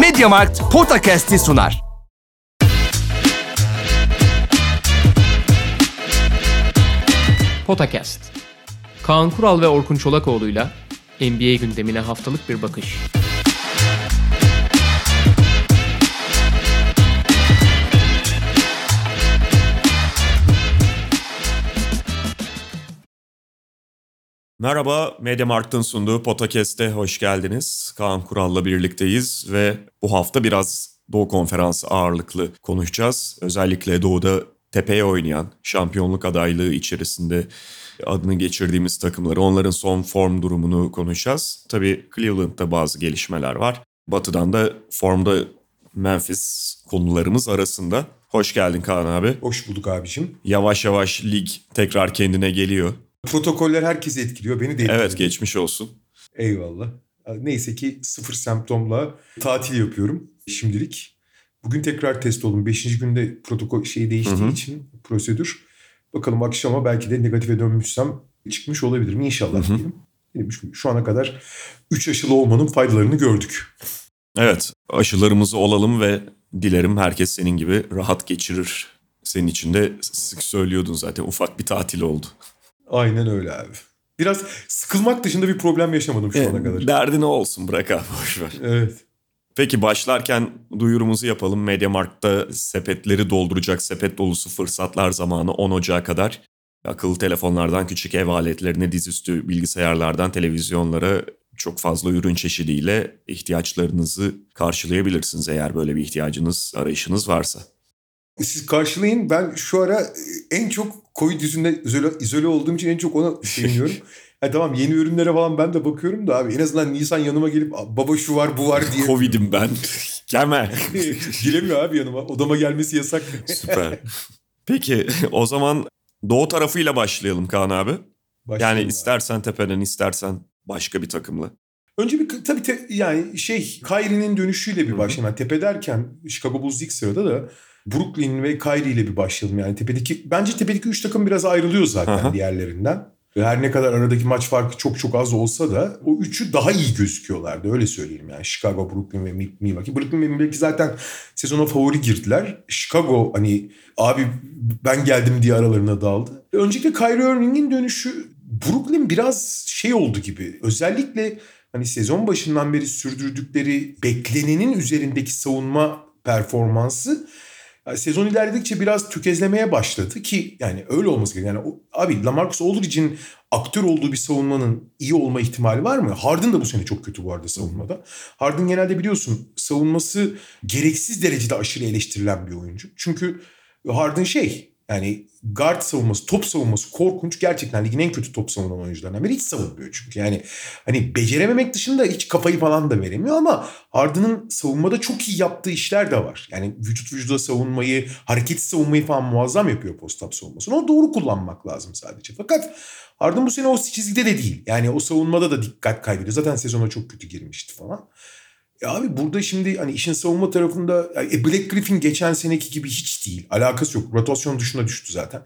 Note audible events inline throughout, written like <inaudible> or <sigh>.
Mediamarkt Podcast'i sunar. Potakast. Kaan Kural ve Orkun Çolakoğlu'yla NBA gündemine haftalık bir bakış. Merhaba, Mediamarkt'ın sunduğu Podcast'e hoş geldiniz. Kaan Kural'la birlikteyiz ve bu hafta biraz Doğu Konferansı ağırlıklı konuşacağız. Özellikle Doğu'da tepeye oynayan, şampiyonluk adaylığı içerisinde adını geçirdiğimiz takımları, onların son form durumunu konuşacağız. Tabii Cleveland'da bazı gelişmeler var. Batı'dan da formda Memphis konularımız arasında. Hoş geldin Kaan abi. Hoş bulduk abicim. Yavaş yavaş lig tekrar kendine geliyor. Protokoller herkesi etkiliyor. Beni de etkiliyor. Evet geçmiş olsun. Eyvallah. Neyse ki sıfır semptomla tatil yapıyorum şimdilik. Bugün tekrar test oldum. Beşinci günde protokol şeyi değiştiği Hı hı. için prosedür. Bakalım akşama belki de negatife dönmüşsem çıkmış olabilirim inşallah. Hı hı. diyelim. Şu ana kadar 3 aşılı olmanın faydalarını gördük. Evet aşılarımızı olalım ve dilerim herkes senin gibi rahat geçirir. Senin için de sık söylüyordun zaten ufak bir tatil oldu. Aynen öyle abi. Biraz sıkılmak dışında bir problem yaşamadım şu ana kadar. Derdi ne olsun bırak abi boşver. Evet. Peki başlarken duyurumuzu yapalım. Mediamarkt'ta sepetleri dolduracak sepet dolusu fırsatlar zamanı 10 Ocağı kadar. Akıllı telefonlardan küçük ev aletlerine, dizüstü bilgisayarlardan televizyonlara çok fazla ürün çeşidiyle ihtiyaçlarınızı karşılayabilirsiniz eğer böyle bir ihtiyacınız, arayışınız varsa. Siz karşılayın. Ben şu ara e, en çok Covid yüzünden izole, izole olduğum için en çok ona <laughs> seviniyorum. ha, tamam yeni ürünlere falan ben de bakıyorum da abi en azından Nisan yanıma gelip baba şu var bu var diye. Covid'im ben. <laughs> Gelme. <laughs> Giremiyor abi yanıma. Odama gelmesi yasak. Süper. Peki o zaman doğu tarafıyla başlayalım Kaan abi. Yani Başlayalım abi. istersen tepeden istersen başka bir takımla. Önce bir tabii te- yani şey Kyrie'nin dönüşüyle bir başlayalım. Yani tepe derken Chicago Bulls ilk sırada da Brooklyn ve Kyrie ile bir başlayalım. Yani tepedeki bence tepedeki üç takım biraz ayrılıyor zaten Aha. diğerlerinden. Her ne kadar aradaki maç farkı çok çok az olsa da o üçü daha iyi gözüküyorlardı öyle söyleyeyim yani. Chicago, Brooklyn ve Mi- Milwaukee. Brooklyn ve Milwaukee zaten sezona favori girdiler. Chicago hani abi ben geldim diye aralarına daldı. Öncelikle Kyrie Irving'in dönüşü Brooklyn biraz şey oldu gibi. Özellikle hani sezon başından beri sürdürdükleri beklenenin üzerindeki savunma performansı yani sezon ilerledikçe biraz tökezlemeye başladı ki yani öyle olması gerekiyor. Yani abi Lamarcus Aldridge'in aktör olduğu bir savunmanın iyi olma ihtimali var mı? Harden da bu sene çok kötü bu arada savunmada. Harden genelde biliyorsun savunması gereksiz derecede aşırı eleştirilen bir oyuncu. Çünkü Harden şey yani guard savunması, top savunması korkunç. Gerçekten ligin en kötü top savunan oyuncularından biri. Hiç savunmuyor çünkü. Yani hani becerememek dışında hiç kafayı falan da veremiyor ama Harden'ın savunmada çok iyi yaptığı işler de var. Yani vücut vücuda savunmayı, hareketli savunmayı falan muazzam yapıyor post-up savunmasını. O doğru kullanmak lazım sadece. Fakat Harden bu sene o çizgide de değil. Yani o savunmada da dikkat kaybediyor. Zaten sezona çok kötü girmişti falan. Ya abi burada şimdi hani işin savunma tarafında e, Black Griffin geçen seneki gibi hiç değil. Alakası yok. Rotasyon dışına düştü zaten.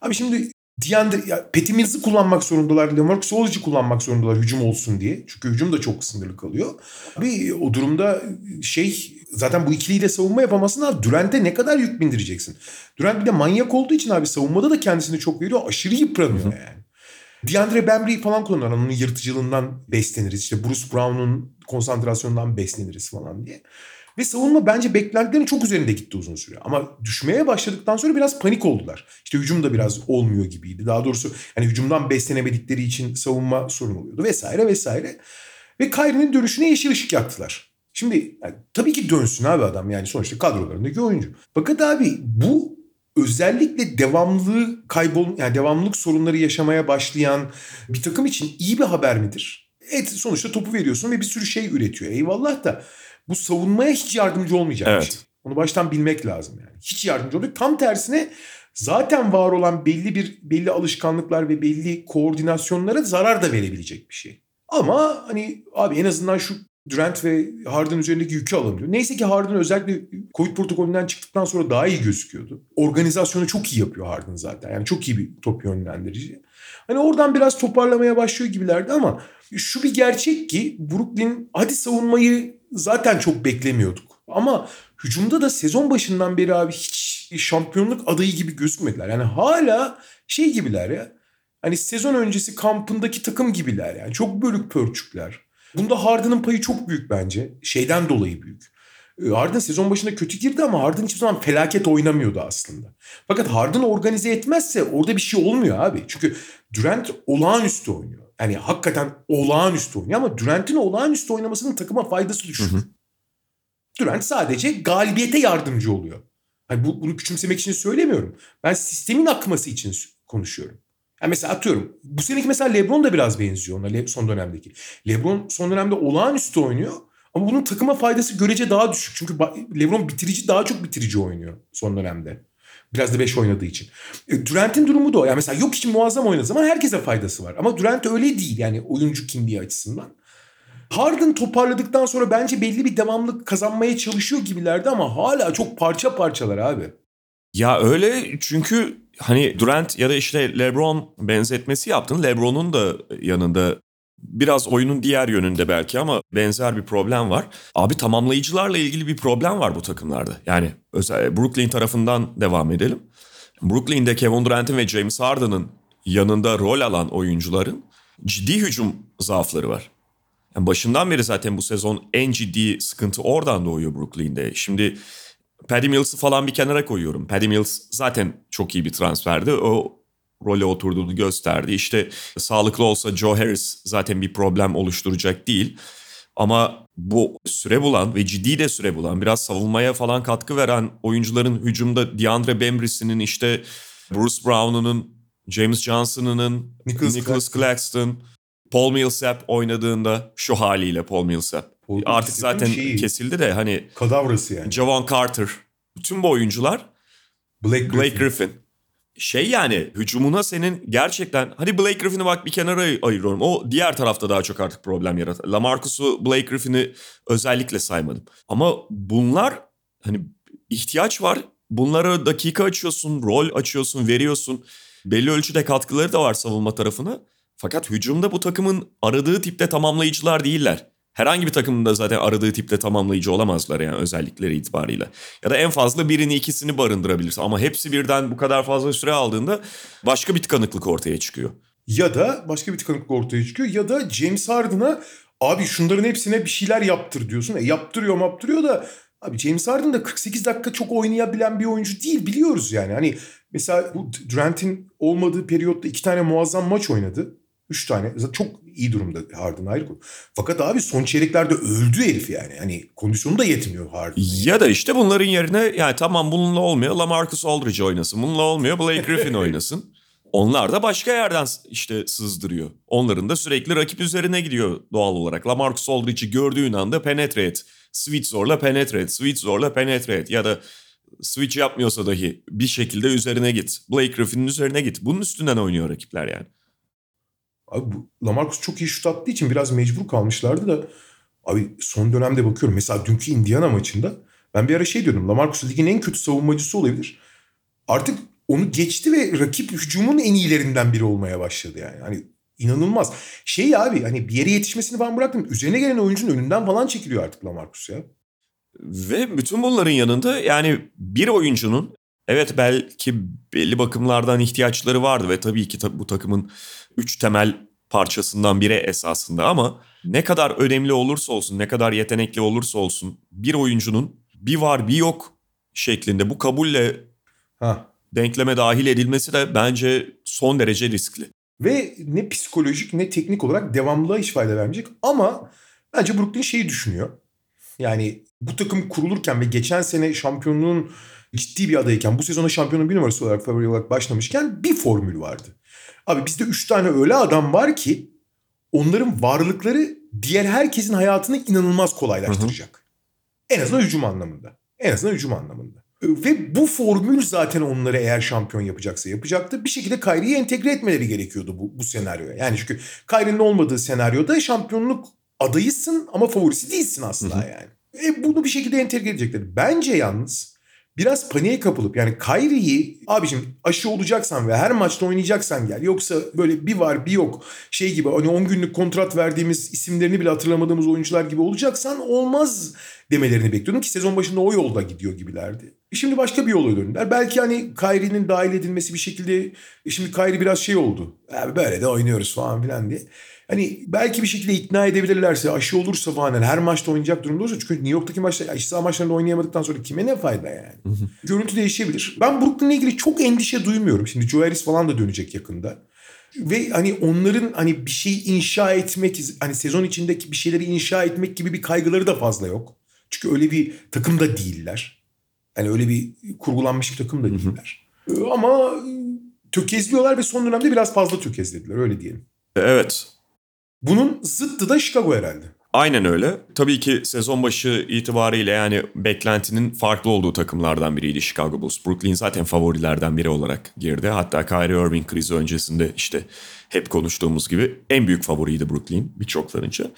Abi şimdi Diandre, ya Mills'ı kullanmak zorundalar. Lamarcus Aldridge'i kullanmak zorundalar hücum olsun diye. Çünkü hücum da çok sınırlı kalıyor. Abi o durumda şey zaten bu ikiliyi de savunma yapamazsın abi. Durant'e ne kadar yük bindireceksin? Durant bir de manyak olduğu için abi savunmada da kendisini çok veriyor. Aşırı yıpranıyor yani. DeAndre Bembry'i falan kullanırlar. Onun yırtıcılığından besleniriz. İşte Bruce Brown'un konsantrasyonundan besleniriz falan diye. Ve savunma bence beklentilerin çok üzerinde gitti uzun süre. Ama düşmeye başladıktan sonra biraz panik oldular. İşte hücum da biraz olmuyor gibiydi. Daha doğrusu hani hücumdan beslenemedikleri için savunma sorun oluyordu vesaire vesaire. Ve Kyrie'nin dönüşüne yeşil ışık yaktılar. Şimdi yani tabii ki dönsün abi adam yani sonuçta kadrolarındaki oyuncu. Fakat abi bu özellikle devamlılığı kaybol yani devamlılık sorunları yaşamaya başlayan bir takım için iyi bir haber midir? Evet sonuçta topu veriyorsun ve bir sürü şey üretiyor. Eyvallah da bu savunmaya hiç yardımcı olmayacak bir Evet. şey. Onu baştan bilmek lazım yani. Hiç yardımcı olmayacak. Tam tersine zaten var olan belli bir belli alışkanlıklar ve belli koordinasyonlara zarar da verebilecek bir şey. Ama hani abi en azından şu Durant ve Harden üzerindeki yükü alamıyor. Neyse ki Harden özellikle Covid protokolünden çıktıktan sonra daha iyi gözüküyordu. Organizasyonu çok iyi yapıyor Harden zaten. Yani çok iyi bir top yönlendirici. Hani oradan biraz toparlamaya başlıyor gibilerdi ama şu bir gerçek ki Brooklyn hadi savunmayı zaten çok beklemiyorduk. Ama hücumda da sezon başından beri abi hiç şampiyonluk adayı gibi gözükmediler. Yani hala şey gibiler ya. Hani sezon öncesi kampındaki takım gibiler yani. Çok bölük pörçükler. Bunda Harden'ın payı çok büyük bence. Şeyden dolayı büyük. Ee, Harden sezon başında kötü girdi ama Harden hiçbir zaman felaket oynamıyordu aslında. Fakat Harden organize etmezse orada bir şey olmuyor abi. Çünkü Durant olağanüstü oynuyor. Yani hakikaten olağanüstü oynuyor ama Durant'in olağanüstü oynamasının takıma faydası düşük. Durant sadece galibiyete yardımcı oluyor. Hani bu, bunu küçümsemek için söylemiyorum. Ben sistemin akması için konuşuyorum. Yani mesela atıyorum. Bu seneki mesela LeBron da biraz benziyor ona son dönemdeki. LeBron son dönemde olağanüstü oynuyor. Ama bunun takıma faydası görece daha düşük. Çünkü LeBron bitirici daha çok bitirici oynuyor son dönemde. Biraz da 5 oynadığı için. E, Durant'in durumu da o. Yani mesela yok için muazzam oynadığı zaman herkese faydası var. Ama Durant öyle değil yani oyuncu kimliği açısından. Harden toparladıktan sonra bence belli bir devamlık kazanmaya çalışıyor gibilerdi ama hala çok parça parçalar abi. Ya öyle çünkü hani Durant ya da işte LeBron benzetmesi yaptın. LeBron'un da yanında biraz oyunun diğer yönünde belki ama benzer bir problem var. Abi tamamlayıcılarla ilgili bir problem var bu takımlarda. Yani özel Brooklyn tarafından devam edelim. Brooklyn'de Kevin Durant'in ve James Harden'ın yanında rol alan oyuncuların ciddi hücum zaafları var. Yani başından beri zaten bu sezon en ciddi sıkıntı oradan doğuyor Brooklyn'de. Şimdi Paddy Mills'ı falan bir kenara koyuyorum. Paddy Mills zaten çok iyi bir transferdi. O role oturduğunu gösterdi. İşte sağlıklı olsa Joe Harris zaten bir problem oluşturacak değil. Ama bu süre bulan ve ciddi de süre bulan biraz savunmaya falan katkı veren oyuncuların hücumda DeAndre Bembry'sinin işte Bruce Brown'unun, James Johnson'ının, Nicholas, Nicholas Claxton, Paul Millsap oynadığında şu haliyle Paul Millsap. Paul Artık zaten şeyi, kesildi de hani kadavrası yani. Javon Carter. Bütün bu oyuncular Blake Griffin. Blake Griffin şey yani hücumuna senin gerçekten hadi Blake Griffin'i bak bir kenara ayırıyorum. O diğer tarafta daha çok artık problem yaratır. Lamarcus'u Blake Griffin'i özellikle saymadım. Ama bunlar hani ihtiyaç var. Bunlara dakika açıyorsun, rol açıyorsun, veriyorsun. Belli ölçüde katkıları da var savunma tarafına. Fakat hücumda bu takımın aradığı tipte tamamlayıcılar değiller herhangi bir takımın da zaten aradığı tipte tamamlayıcı olamazlar yani özellikleri itibariyle. Ya da en fazla birini ikisini barındırabilirsin ama hepsi birden bu kadar fazla süre aldığında başka bir tıkanıklık ortaya çıkıyor. Ya da başka bir tıkanıklık ortaya çıkıyor ya da James Harden'a abi şunların hepsine bir şeyler yaptır diyorsun. E yaptırıyor yaptırıyor da abi James Harden da 48 dakika çok oynayabilen bir oyuncu değil biliyoruz yani. Hani mesela bu Durant'in olmadığı periyotta iki tane muazzam maç oynadı. Üç tane. Çok iyi durumda Harden ayrı konu. Fakat abi son çeyreklerde öldü herif yani. Hani kondisyonu da yetmiyor Harden. Ya da işte bunların yerine yani tamam bununla olmuyor LaMarcus Aldridge oynasın. Bununla olmuyor Blake Griffin <laughs> oynasın. Onlar da başka yerden işte sızdırıyor. Onların da sürekli rakip üzerine gidiyor doğal olarak. LaMarcus Aldridge'i gördüğün anda penetre et. Switch zorla penetre et. Switch zorla penetre et. Ya da switch yapmıyorsa dahi bir şekilde üzerine git. Blake Griffin'in üzerine git. Bunun üstünden oynuyor rakipler yani. Abi bu Lamarcus çok iyi şut attığı için biraz mecbur kalmışlardı da abi son dönemde bakıyorum mesela dünkü Indiana maçında ben bir ara şey diyordum Lamarcus ligin en kötü savunmacısı olabilir. Artık onu geçti ve rakip hücumun en iyilerinden biri olmaya başladı yani. Hani inanılmaz. Şey abi hani bir yere yetişmesini falan bıraktım. Üzerine gelen oyuncunun önünden falan çekiliyor artık Lamarcus ya. Ve bütün bunların yanında yani bir oyuncunun evet belki belli bakımlardan ihtiyaçları vardı ve tabii ki bu takımın üç temel parçasından biri esasında ama ne kadar önemli olursa olsun, ne kadar yetenekli olursa olsun bir oyuncunun bir var bir yok şeklinde bu kabulle ha. denkleme dahil edilmesi de bence son derece riskli. Ve ne psikolojik ne teknik olarak devamlılığa hiç fayda vermeyecek ama bence Brooklyn şeyi düşünüyor. Yani bu takım kurulurken ve geçen sene şampiyonluğun ciddi bir adayken bu sezona şampiyonun bir numarası olarak favori olarak başlamışken bir formül vardı. Abi bizde üç tane öyle adam var ki onların varlıkları diğer herkesin hayatını inanılmaz kolaylaştıracak. Hı hı. En azından hücum anlamında. En azından hücum anlamında. Ve bu formül zaten onları eğer şampiyon yapacaksa yapacaktı. Bir şekilde Kyrie'yi entegre etmeleri gerekiyordu bu, bu senaryoya. Yani çünkü Kyrie'nin olmadığı senaryoda şampiyonluk adayısın ama favorisi değilsin aslında hı hı. yani. E bunu bir şekilde entegre edecekler. Bence yalnız biraz paniğe kapılıp yani Kyrie'yi abicim aşı olacaksan ve her maçta oynayacaksan gel. Yoksa böyle bir var bir yok şey gibi hani 10 günlük kontrat verdiğimiz isimlerini bile hatırlamadığımız oyuncular gibi olacaksan olmaz demelerini bekliyordum ki sezon başında o yolda gidiyor gibilerdi. Şimdi başka bir yola döndüler. Belki hani Kyrie'nin dahil edilmesi bir şekilde şimdi Kyrie biraz şey oldu. Abi böyle de oynuyoruz falan filan diye. Hani belki bir şekilde ikna edebilirlerse aşı olursa falan yani her maçta oynayacak durumda olursa çünkü New York'taki maçta iç saha maçlarında oynayamadıktan sonra kime ne fayda yani? Görüntü değişebilir. Ben Brooklyn'le ilgili çok endişe duymuyorum. Şimdi Joe Harris falan da dönecek yakında. Ve hani onların hani bir şey inşa etmek hani sezon içindeki bir şeyleri inşa etmek gibi bir kaygıları da fazla yok. Çünkü öyle bir takım da değiller. Yani öyle bir kurgulanmış bir takım da değiller. Ama tökezliyorlar ve son dönemde biraz fazla tökezlediler öyle diyelim. Evet. Bunun zıttı da Chicago herhalde. Aynen öyle. Tabii ki sezon başı itibariyle yani beklentinin farklı olduğu takımlardan biriydi Chicago Bulls. Brooklyn zaten favorilerden biri olarak girdi. Hatta Kyrie Irving krizi öncesinde işte hep konuştuğumuz gibi en büyük favoriydi Brooklyn birçoklarınca.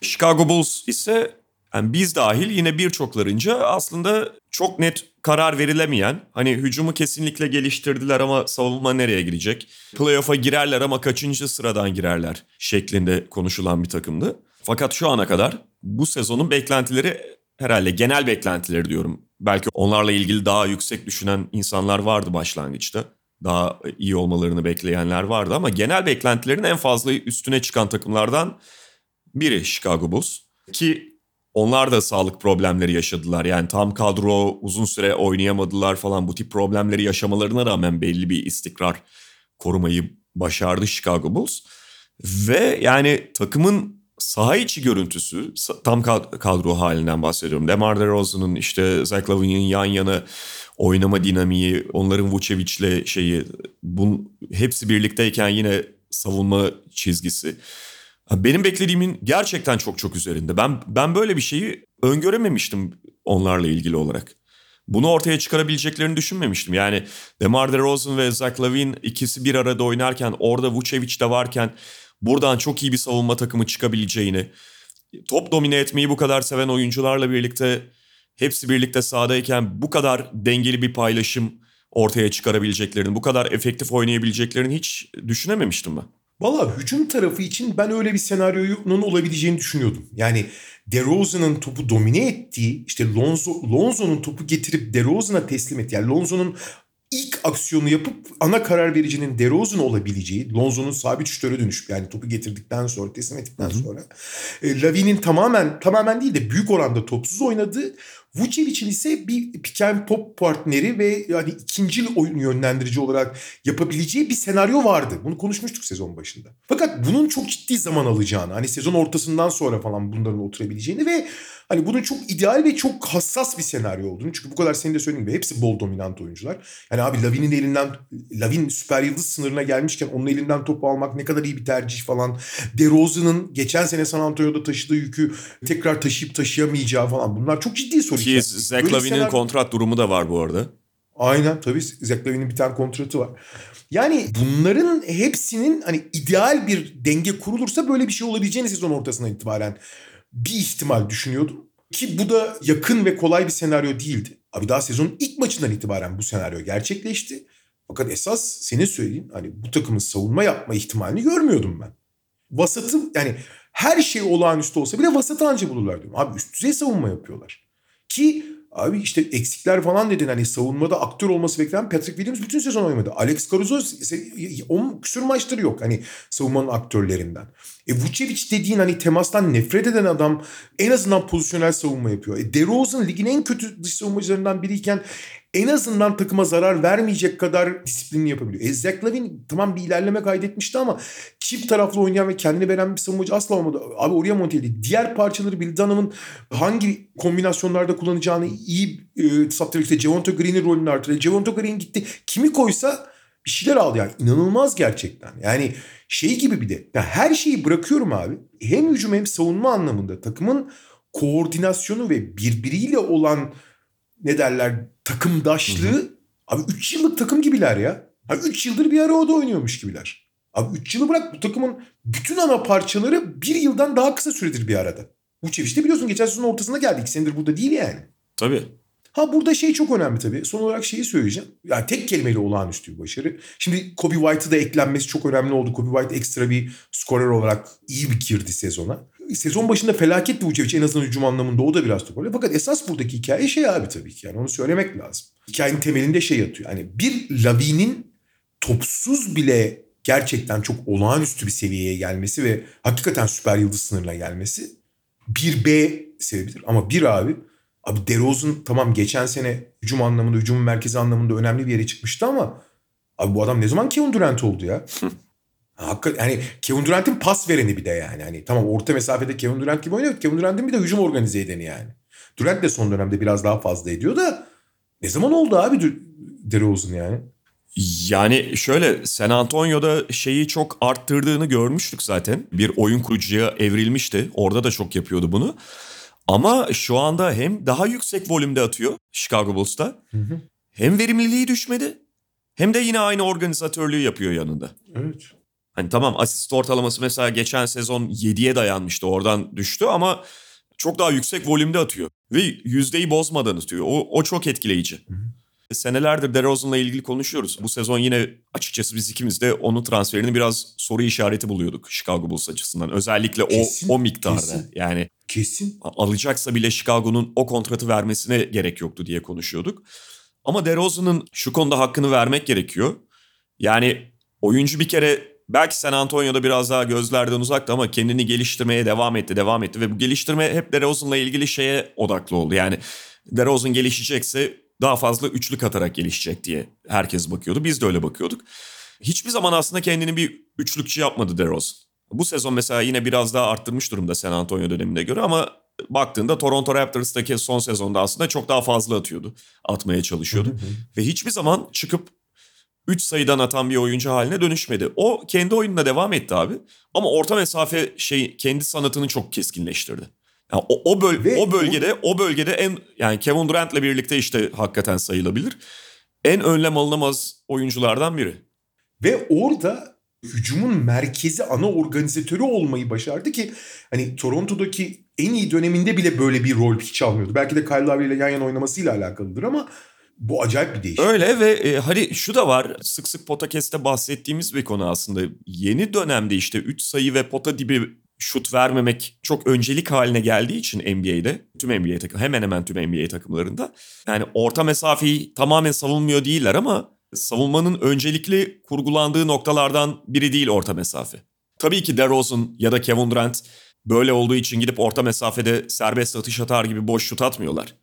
Chicago Bulls ise yani biz dahil yine birçoklarınca aslında çok net karar verilemeyen, hani hücumu kesinlikle geliştirdiler ama savunma nereye girecek? Playoff'a girerler ama kaçıncı sıradan girerler şeklinde konuşulan bir takımdı. Fakat şu ana kadar bu sezonun beklentileri herhalde genel beklentileri diyorum. Belki onlarla ilgili daha yüksek düşünen insanlar vardı başlangıçta. Daha iyi olmalarını bekleyenler vardı ama genel beklentilerin en fazla üstüne çıkan takımlardan biri Chicago Bulls. Ki onlar da sağlık problemleri yaşadılar. Yani tam kadro uzun süre oynayamadılar falan. Bu tip problemleri yaşamalarına rağmen belli bir istikrar korumayı başardı Chicago Bulls. Ve yani takımın saha içi görüntüsü tam kadro halinden bahsediyorum. DeMar DeRozan'ın işte Zach Lavine'in yan yana oynama dinamiği, onların Vucevic'le şeyi bun, hepsi birlikteyken yine savunma çizgisi. Benim beklediğimin gerçekten çok çok üzerinde. Ben ben böyle bir şeyi öngörememiştim onlarla ilgili olarak. Bunu ortaya çıkarabileceklerini düşünmemiştim. Yani DeMar DeRozan ve Zach Lavine ikisi bir arada oynarken orada Vucevic de varken buradan çok iyi bir savunma takımı çıkabileceğini, top domine etmeyi bu kadar seven oyuncularla birlikte hepsi birlikte sahadayken bu kadar dengeli bir paylaşım ortaya çıkarabileceklerini, bu kadar efektif oynayabileceklerini hiç düşünememiştim ben. Valla hücum tarafı için ben öyle bir senaryonun olabileceğini düşünüyordum. Yani DeRozan'ın topu domine ettiği, işte Lonzo, Lonzo'nun topu getirip DeRozan'a teslim et. Yani Lonzo'nun ilk aksiyonu yapıp ana karar vericinin DeRozan olabileceği, Lonzo'nun sabit şütöre dönüşüp yani topu getirdikten sonra, teslim ettikten sonra. E, Lavin'in tamamen tamamen değil de büyük oranda topsuz oynadığı Vucevic'in ise bir pick and pop partneri ve yani ikinci oyun yönlendirici olarak yapabileceği bir senaryo vardı. Bunu konuşmuştuk sezon başında. Fakat bunun çok ciddi zaman alacağını, hani sezon ortasından sonra falan bunların oturabileceğini ve hani bunun çok ideal ve çok hassas bir senaryo olduğunu. Çünkü bu kadar senin de söylediğin gibi hepsi bol dominant oyuncular. Yani abi Lavin'in elinden, Lavin süper yıldız sınırına gelmişken onun elinden topu almak ne kadar iyi bir tercih falan. DeRozan'ın geçen sene San Antonio'da taşıdığı yükü tekrar taşıyıp taşıyamayacağı falan. Bunlar çok ciddi soru Ki Zach Lavin'in kontrat durumu da var bu arada. Aynen tabii Zach Lavin'in bir tane kontratı var. Yani bunların hepsinin hani ideal bir denge kurulursa böyle bir şey olabileceğini sezon ortasından itibaren bir ihtimal düşünüyordum. Ki bu da yakın ve kolay bir senaryo değildi. Abi daha sezonun ilk maçından itibaren bu senaryo gerçekleşti. Fakat esas senin söylediğin hani bu takımın savunma yapma ihtimalini görmüyordum ben. Vasatı yani her şey olağanüstü olsa bile vasatı anca bulurlar diyorum. Abi üst düzey savunma yapıyorlar. Ki Abi işte eksikler falan dedin hani savunmada aktör olması beklenen Patrick Williams bütün sezon oynamadı. Alex Caruso 10 küsür maçları yok hani savunmanın aktörlerinden. E Vucevic dediğin hani temastan nefret eden adam en azından pozisyonel savunma yapıyor. E DeRozan ligin en kötü dış savunmacılarından biriyken en azından takıma zarar vermeyecek kadar disiplinli yapabiliyor. E Zach Lavin tamam bir ilerleme kaydetmişti ama çift taraflı oynayan ve kendini veren bir savunmacı asla olmadı. Abi oraya monte edildi. Diğer parçaları Bill Dunham'ın hangi kombinasyonlarda kullanacağını iyi e, saptarak işte Javonte Green'in rolünü artırdı. Javonte Green gitti. Kimi koysa bir şeyler aldı yani. inanılmaz gerçekten. Yani şey gibi bir de. Ya her şeyi bırakıyorum abi. Hem hücum hem savunma anlamında takımın koordinasyonu ve birbiriyle olan ne derler takımdaşlığı hı hı. abi 3 yıllık takım gibiler ya. Abi 3 yıldır bir arada oynuyormuş gibiler. Abi 3 yılı bırak bu takımın bütün ana parçaları bir yıldan daha kısa süredir bir arada. Vucevic de biliyorsun geçen sezonun ortasında geldi. 2 senedir burada değil yani. Tabii. Ha burada şey çok önemli tabii. Son olarak şeyi söyleyeceğim. Yani tek kelimeyle olağanüstü bir başarı. Şimdi Kobe White'ı da eklenmesi çok önemli oldu. Kobe White ekstra bir skorer olarak iyi bir girdi sezona. Sezon başında felaket Vucevic en azından hücum anlamında o da biraz toparlıyor. Fakat esas buradaki hikaye şey abi tabii ki yani onu söylemek lazım. Hikayenin temelinde şey yatıyor. Hani bir Lavi'nin topsuz bile gerçekten çok olağanüstü bir seviyeye gelmesi ve hakikaten süper yıldız sınırına gelmesi bir B sebebidir. Ama bir abi Abi DeRozan tamam geçen sene hücum anlamında, hücum merkezi anlamında önemli bir yere çıkmıştı ama abi bu adam ne zaman Kevin Durant oldu ya? <laughs> Hakikaten yani Kevin Durant'in pas vereni bir de yani. Hani tamam orta mesafede Kevin Durant gibi oynuyor. Kevin Durant'in bir de hücum organize edeni yani. Durant de son dönemde biraz daha fazla ediyor da ne zaman oldu abi DeRozan yani? Yani şöyle San Antonio'da şeyi çok arttırdığını görmüştük zaten. Bir oyun kurucuya evrilmişti. Orada da çok yapıyordu bunu. Ama şu anda hem daha yüksek volümde atıyor Chicago Bulls'ta. Hı hı. Hem verimliliği düşmedi. Hem de yine aynı organizatörlüğü yapıyor yanında. Evet. Hani tamam asist ortalaması mesela geçen sezon 7'ye dayanmıştı. Oradan düştü ama çok daha yüksek volümde atıyor. Ve yüzdeyi bozmadan atıyor. O, o çok etkileyici. Hı hı. Senelerdir DeRozan'la ilgili konuşuyoruz. Bu sezon yine açıkçası biz ikimiz de onun transferini biraz soru işareti buluyorduk Chicago Bulls açısından. Özellikle kesin, o o miktarda. Kesin. Yani kesin alacaksa bile Chicago'nun o kontratı vermesine gerek yoktu diye konuşuyorduk. Ama DeRozan'ın şu konuda hakkını vermek gerekiyor. Yani oyuncu bir kere belki San Antonio'da biraz daha gözlerden uzakta ama kendini geliştirmeye devam etti, devam etti ve bu geliştirme hep DeRozan'la ilgili şeye odaklı oldu. Yani DeRozan gelişecekse daha fazla üçlük atarak gelişecek diye herkes bakıyordu. Biz de öyle bakıyorduk. Hiçbir zaman aslında kendini bir üçlükçü yapmadı DeRozan. Bu sezon mesela yine biraz daha arttırmış durumda San Antonio dönemine göre ama baktığında Toronto Raptors'taki son sezonda aslında çok daha fazla atıyordu. Atmaya çalışıyordu. Ve hiçbir zaman çıkıp 3 sayıdan atan bir oyuncu haline dönüşmedi. O kendi oyununa devam etti abi. Ama orta mesafe şey kendi sanatını çok keskinleştirdi. Yani o, o, böl Ve o bölgede o... o bölgede en yani Kevin Durant'la birlikte işte hakikaten sayılabilir. En önlem alınamaz oyunculardan biri. Ve orada hücumun merkezi ana organizatörü olmayı başardı ki hani Toronto'daki en iyi döneminde bile böyle bir rol hiç almıyordu. Belki de Kyle Lowry ile yan yana oynamasıyla alakalıdır ama bu acayip bir değişim. Öyle ve e, hani şu da var sık sık Potakest'te bahsettiğimiz bir konu aslında. Yeni dönemde işte 3 sayı ve pota dibi şut vermemek çok öncelik haline geldiği için NBA'de tüm NBA takım hemen hemen tüm NBA takımlarında yani orta mesafeyi tamamen savunmuyor değiller ama savunmanın öncelikli kurgulandığı noktalardan biri değil orta mesafe. Tabii ki DeRozan ya da Kevin Durant böyle olduğu için gidip orta mesafede serbest atış atar gibi boş şut atmıyorlar.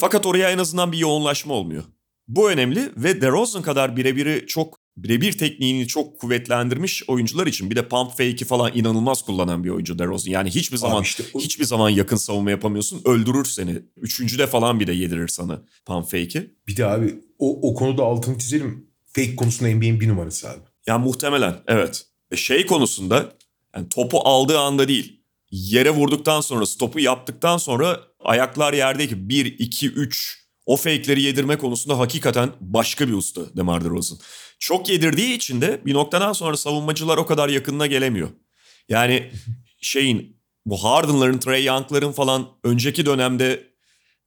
Fakat oraya en azından bir yoğunlaşma olmuyor. Bu önemli ve DeRozan kadar birebiri çok birebir tekniğini çok kuvvetlendirmiş oyuncular için bir de pump fake'i falan inanılmaz kullanan bir oyuncu DeRozan. Yani hiçbir zaman işte o... hiçbir zaman yakın savunma yapamıyorsun. Öldürür seni. Üçüncüde falan bir de yedirir sana pump fake'i. Bir de abi o, o konuda altını çizelim. Fake konusunda NBA'in bir numarası abi. Yani muhtemelen evet. E, şey konusunda yani topu aldığı anda değil. Yere vurduktan sonra stopu yaptıktan sonra ayaklar yerdeki 1, 2, 3 o fake'leri yedirme konusunda hakikaten başka bir usta DeMar DeRozan. Çok yedirdiği için de bir noktadan sonra savunmacılar o kadar yakınına gelemiyor. Yani <laughs> şeyin bu Harden'ların, Trey Young'ların falan önceki dönemde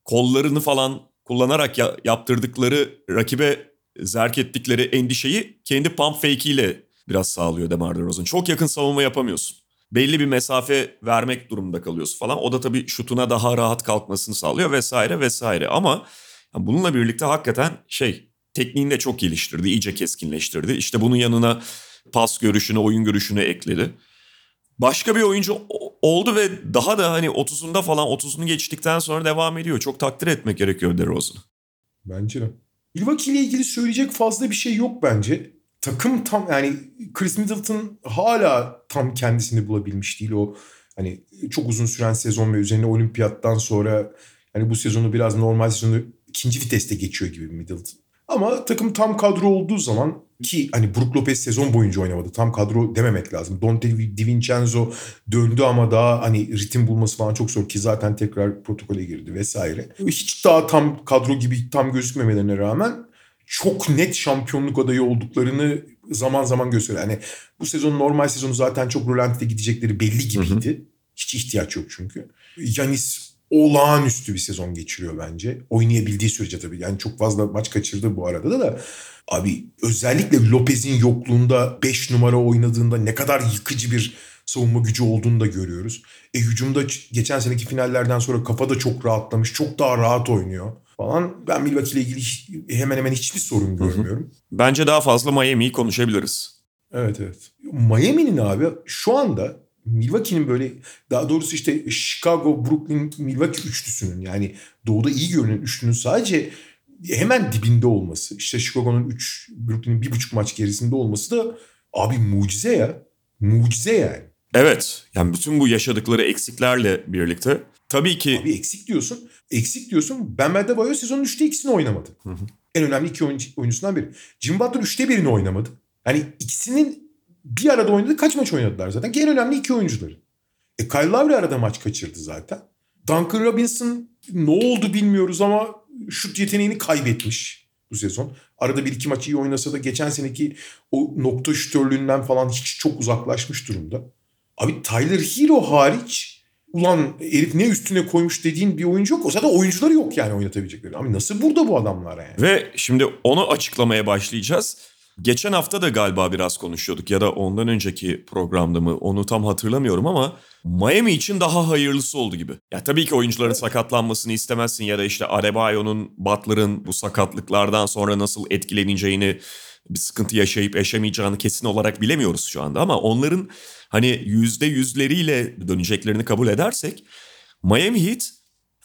kollarını falan kullanarak ya- yaptırdıkları rakibe zerk ettikleri endişeyi kendi pump fake ile biraz sağlıyor DeMar DeRozan. Çok yakın savunma yapamıyorsun. Belli bir mesafe vermek durumunda kalıyorsun falan. O da tabii şutuna daha rahat kalkmasını sağlıyor vesaire vesaire. Ama bununla birlikte hakikaten şey tekniğini de çok geliştirdi, iyice keskinleştirdi. İşte bunun yanına pas görüşünü, oyun görüşünü ekledi. Başka bir oyuncu oldu ve daha da hani 30'unda falan 30'unu geçtikten sonra devam ediyor. Çok takdir etmek gerekiyor DeRozan'ı. Bence de. Milwaukee ile ilgili söyleyecek fazla bir şey yok bence. Takım tam yani Chris Middleton hala tam kendisini bulabilmiş değil. O hani çok uzun süren sezon ve üzerine olimpiyattan sonra hani bu sezonu biraz normal sezonu ikinci viteste geçiyor gibi Middleton. Ama takım tam kadro olduğu zaman ki hani Brook Lopez sezon boyunca oynamadı. Tam kadro dememek lazım. Dante DiVincenzo döndü ama daha hani ritim bulması falan çok zor ki zaten tekrar protokole girdi vesaire. Hiç daha tam kadro gibi tam gözükmemelerine rağmen çok net şampiyonluk adayı olduklarını zaman zaman gösteriyor. Yani bu sezon normal sezonu zaten çok rolantide gidecekleri belli gibiydi. Hı hı. Hiç ihtiyaç yok çünkü. Yanis olağanüstü bir sezon geçiriyor bence. Oynayabildiği sürece tabii. Yani çok fazla maç kaçırdı bu arada da da. Abi özellikle Lopez'in yokluğunda 5 numara oynadığında ne kadar yıkıcı bir savunma gücü olduğunu da görüyoruz. E hücumda geçen seneki finallerden sonra kafa da çok rahatlamış. Çok daha rahat oynuyor falan. Ben Milwaukee ile ilgili hiç, hemen hemen hiçbir sorun görmüyorum. Bence daha fazla Miami'yi konuşabiliriz. Evet evet. Miami'nin abi şu anda Milwaukee'nin böyle daha doğrusu işte Chicago, Brooklyn, Milwaukee üçlüsünün yani doğuda iyi görünen üçlünün sadece hemen dibinde olması. işte Chicago'nun 3, Brooklyn'in bir buçuk maç gerisinde olması da abi mucize ya. Mucize yani. Evet. Yani bütün bu yaşadıkları eksiklerle birlikte tabii ki... Abi eksik diyorsun. Eksik diyorsun. Ben Adebayo sezonun 3'te ikisini oynamadı. Hı hı. En önemli iki oyuncu, oyuncusundan biri. Jim Butler 3'te birini oynamadı. Yani ikisinin bir arada oynadı. Kaç maç oynadılar zaten? En önemli iki oyuncuları. E Kyle Lowry arada maç kaçırdı zaten. Duncan Robinson ne oldu bilmiyoruz ama şut yeteneğini kaybetmiş bu sezon. Arada bir iki maç iyi oynasa da geçen seneki o nokta şütörlüğünden falan hiç çok uzaklaşmış durumda. Abi Tyler Hero hariç ulan herif ne üstüne koymuş dediğin bir oyuncu yok. O zaten oyuncuları yok yani oynatabilecekleri. Abi nasıl burada bu adamlar yani? Ve şimdi onu açıklamaya başlayacağız. Geçen hafta da galiba biraz konuşuyorduk ya da ondan önceki programda mı onu tam hatırlamıyorum ama Miami için daha hayırlısı oldu gibi. Ya tabii ki oyuncuların sakatlanmasını istemezsin ya da işte Adebayo'nun, Butler'ın bu sakatlıklardan sonra nasıl etkileneceğini, bir sıkıntı yaşayıp yaşamayacağını kesin olarak bilemiyoruz şu anda ama onların hani yüzde yüzleriyle döneceklerini kabul edersek Miami Heat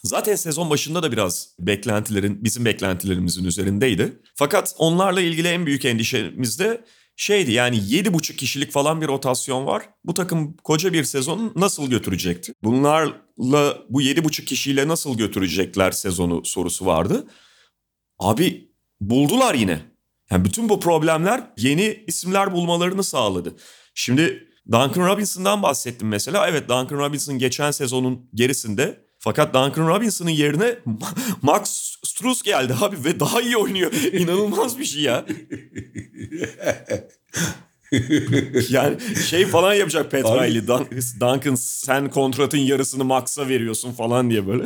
Zaten sezon başında da biraz beklentilerin, bizim beklentilerimizin üzerindeydi. Fakat onlarla ilgili en büyük endişemiz de şeydi yani 7,5 kişilik falan bir rotasyon var. Bu takım koca bir sezonu nasıl götürecekti? Bunlarla bu 7,5 kişiyle nasıl götürecekler sezonu sorusu vardı. Abi buldular yine. Yani bütün bu problemler yeni isimler bulmalarını sağladı. Şimdi Duncan Robinson'dan bahsettim mesela. Evet Duncan Robinson geçen sezonun gerisinde fakat Duncan Robinson'ın yerine <laughs> Max Struz geldi abi ve daha iyi oynuyor. İnanılmaz bir şey ya. <laughs> yani şey falan yapacak Pat Riley. Duncan sen kontratın yarısını Max'a veriyorsun falan diye böyle.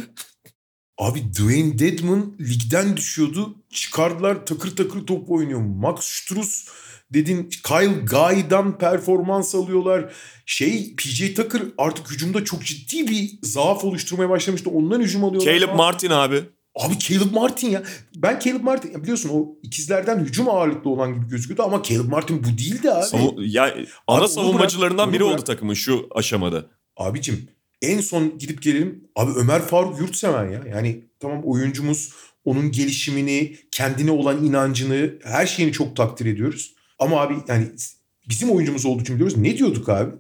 Abi Dwayne Dedman ligden düşüyordu. Çıkardılar takır takır top oynuyor. Max Struz dedin Kyle Guy'dan performans alıyorlar. Şey PJ Tucker artık hücumda çok ciddi bir zaaf oluşturmaya başlamıştı. Ondan hücum alıyorlar. Caleb ama. Martin abi. Abi Caleb Martin ya. Ben Caleb Martin biliyorsun o ikizlerden hücum ağırlıklı olan gibi gözüküyordu ama Caleb Martin bu değildi abi. Savu ya ana abi, savunmacılarından bırak, biri oldu takımın şu aşamada. Abicim en son gidip gelelim. Abi Ömer Faruk Yurtseven ya. Yani tamam oyuncumuz onun gelişimini, kendine olan inancını, her şeyini çok takdir ediyoruz. Ama abi yani bizim oyuncumuz olduğu için biliyoruz. Ne diyorduk abi?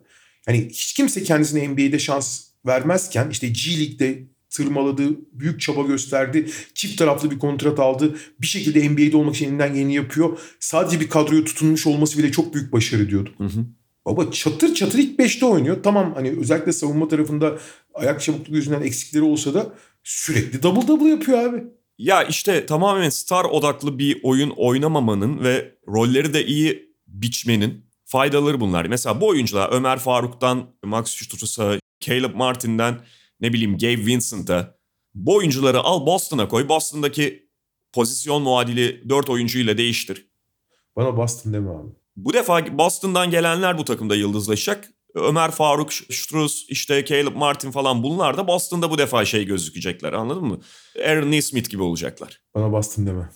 Hani hiç kimse kendisine NBA'de şans vermezken işte G League'de tırmaladı, büyük çaba gösterdi, çift taraflı bir kontrat aldı. Bir şekilde NBA'de olmak için elinden geleni yapıyor. Sadece bir kadroya tutunmuş olması bile çok büyük başarı diyordum. Hı hı. Baba çatır çatır ilk 5'te oynuyor. Tamam hani özellikle savunma tarafında ayak çabukluğu yüzünden eksikleri olsa da sürekli double double yapıyor abi. Ya işte tamamen star odaklı bir oyun oynamamanın ve rolleri de iyi biçmenin faydaları bunlar. Mesela bu oyuncular Ömer Faruk'tan Max Schuster'a, Caleb Martin'den ne bileyim Gabe Vincent'a bu oyuncuları al Boston'a koy. Boston'daki pozisyon muadili 4 oyuncuyla değiştir. Bana Boston deme abi. Bu defa Boston'dan gelenler bu takımda yıldızlaşacak. Ömer Faruk, Struz, işte Caleb Martin falan bunlar da Boston'da bu defa şey gözükecekler anladın mı? Aaron Neesmith gibi olacaklar. Bana Boston deme.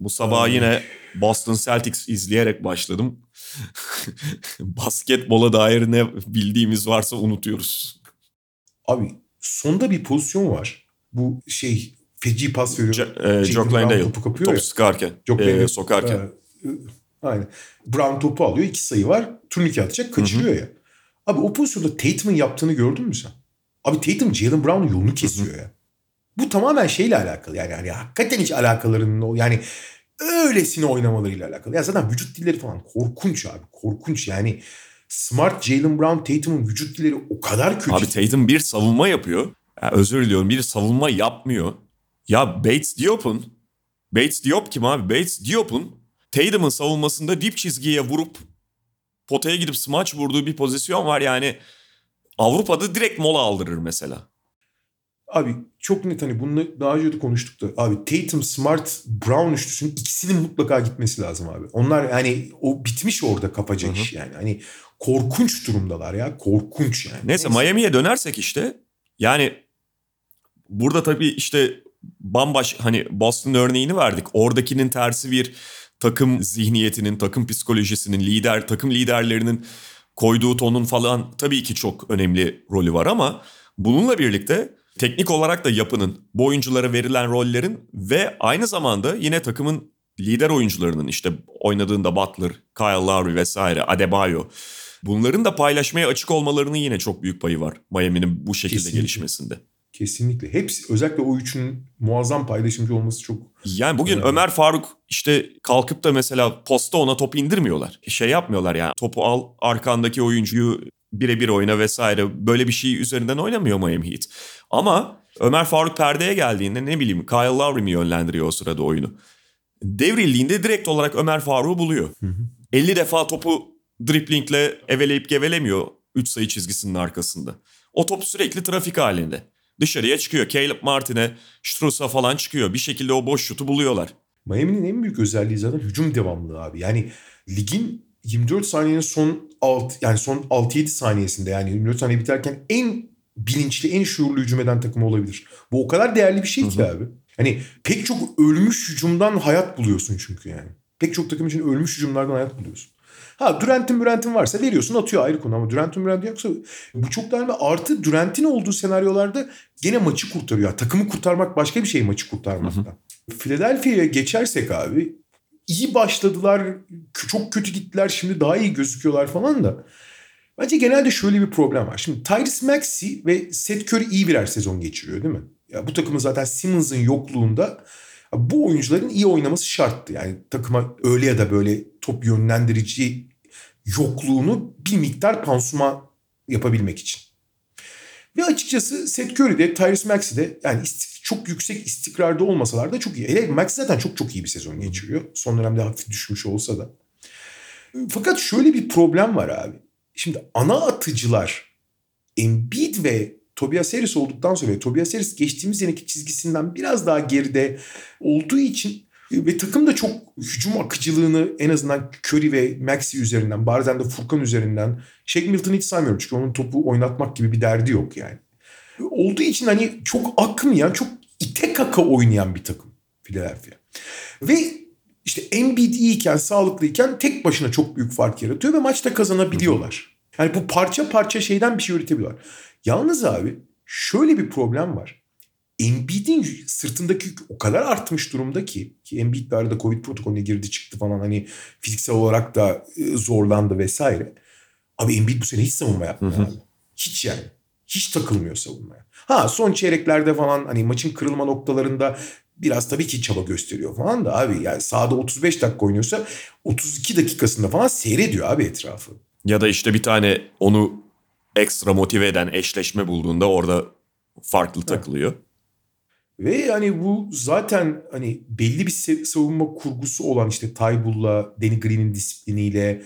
Bu sabah yine Boston Celtics izleyerek başladım. <laughs> Basketbola dair ne bildiğimiz varsa unutuyoruz. Abi sonda bir pozisyon var. Bu şey feci pas veriyor. C- e, Jock Landale topu kapıyor topu ya. sıkarken, Jock e, sokarken. E, aynen. Brown topu alıyor. iki sayı var. Turnike atacak. Kaçırıyor Hı-hı. ya. Abi o pozisyonda Tatum'un yaptığını gördün mü sen? Abi Tatum Jalen Brown'un yolunu kesiyor Hı-hı. ya. Bu tamamen şeyle alakalı yani. yani hakikaten hiç alakalarının yani öylesine oynamalarıyla alakalı. Ya zaten vücut dilleri falan korkunç abi. Korkunç yani. Smart Jalen Brown Tatum'un vücut dilleri o kadar kötü. Abi Tatum bir savunma yapıyor. Yani özür diliyorum bir savunma yapmıyor. Ya Bates Diop'un Bates Diop kim abi? Bates Diop'un Tatum'un savunmasında dip çizgiye vurup potaya gidip smaç vurduğu bir pozisyon var yani. Avrupa'da direkt mola aldırır mesela. Abi çok net hani bunu daha önce de konuştuk da. Abi Tatum, Smart, Brown üçlüsünün ikisinin mutlaka gitmesi lazım abi. Onlar yani o bitmiş orada kafaca iş yani. Hani korkunç durumdalar ya. Korkunç yani. Neyse, Miami'ye dönersek işte yani burada tabii işte bambaş hani Boston örneğini verdik. Oradakinin tersi bir takım zihniyetinin, takım psikolojisinin, lider takım liderlerinin koyduğu tonun falan tabii ki çok önemli rolü var ama bununla birlikte teknik olarak da yapının, bu oyunculara verilen rollerin ve aynı zamanda yine takımın lider oyuncularının işte oynadığında Butler, Kyle Lowry vesaire, Adebayo bunların da paylaşmaya açık olmalarının yine çok büyük payı var Miami'nin bu şekilde Kesinlikle. gelişmesinde. Kesinlikle. Hepsi özellikle o üçünün muazzam paylaşımcı olması çok Yani bugün Önemli. Ömer Faruk işte kalkıp da mesela posta ona topu indirmiyorlar. Şey yapmıyorlar yani topu al arkandaki oyuncuyu birebir oyna vesaire böyle bir şey üzerinden oynamıyor Miami Heat. Ama Ömer Faruk perdeye geldiğinde ne bileyim Kyle Lowry mi yönlendiriyor o sırada oyunu. Devrildiğinde direkt olarak Ömer Faruk'u buluyor. 50 defa topu driplingle eveleyip gevelemiyor 3 sayı çizgisinin arkasında. O top sürekli trafik halinde. Dışarıya çıkıyor. Caleb Martin'e, Strus'a falan çıkıyor. Bir şekilde o boş şutu buluyorlar. Miami'nin en büyük özelliği zaten hücum devamlılığı abi. Yani ligin 24 saniyenin son 6 yani son 6-7 saniyesinde yani 24 saniye biterken en bilinçli, en şuurlu hücum eden takım olabilir. Bu o kadar değerli bir şey ki abi. Hani pek çok ölmüş hücumdan hayat buluyorsun çünkü yani. Pek çok takım için ölmüş hücumlardan hayat buluyorsun. Ha Durant'in Durant'in varsa veriyorsun atıyor ayrı konu ama Durant'in Durant'in yoksa bu çok daha önemli. Artı Durant'in olduğu senaryolarda gene maçı kurtarıyor. Takımı kurtarmak başka bir şey maçı kurtarmaktan. Philadelphia'ya geçersek abi iyi başladılar. Çok kötü gittiler. Şimdi daha iyi gözüküyorlar falan da. Bence genelde şöyle bir problem var. Şimdi Tyrese Maxey ve Seth Curry iyi birer sezon geçiriyor değil mi? Ya bu takımın zaten Simmons'ın yokluğunda bu oyuncuların iyi oynaması şarttı. Yani takıma öyle ya da böyle top yönlendirici yokluğunu bir miktar pansuman yapabilmek için. Ve açıkçası Seth Curry de Tyrese Maxey de yani çok yüksek istikrarda olmasalar da çok iyi. Hele Maxey zaten çok çok iyi bir sezon geçiriyor. Son dönemde hafif düşmüş olsa da. Fakat şöyle bir problem var abi. Şimdi ana atıcılar Embiid ve Tobias Harris olduktan sonra Tobias Harris geçtiğimiz seneki çizgisinden biraz daha geride olduğu için ve takım da çok hücum akıcılığını en azından Curry ve Maxey üzerinden bazen de Furkan üzerinden Shaq Milton'ı hiç saymıyorum çünkü onun topu oynatmak gibi bir derdi yok yani. Olduğu için hani çok akmayan, çok ite kaka oynayan bir takım Philadelphia. Ve işte Embiid iyiyken, sağlıklıyken tek başına çok büyük fark yaratıyor ve maçta kazanabiliyorlar. Yani bu parça parça şeyden bir şey üretebiliyorlar. Yalnız abi şöyle bir problem var. Embiid'in sırtındaki yük o kadar artmış durumda ki ki Embiid de arada Covid protokolüne girdi çıktı falan hani fiziksel olarak da e, zorlandı vesaire. Abi Embiid bu sene hiç savunma yapmıyor abi. Hiç yani. Hiç takılmıyor savunmaya. Ha son çeyreklerde falan hani maçın kırılma noktalarında biraz tabii ki çaba gösteriyor falan da abi yani sahada 35 dakika oynuyorsa 32 dakikasında falan seyrediyor abi etrafı. Ya da işte bir tane onu ekstra motive eden eşleşme bulduğunda orada farklı takılıyor. Ve yani bu zaten hani belli bir savunma kurgusu olan işte Tybull'la, Danny Green'in disipliniyle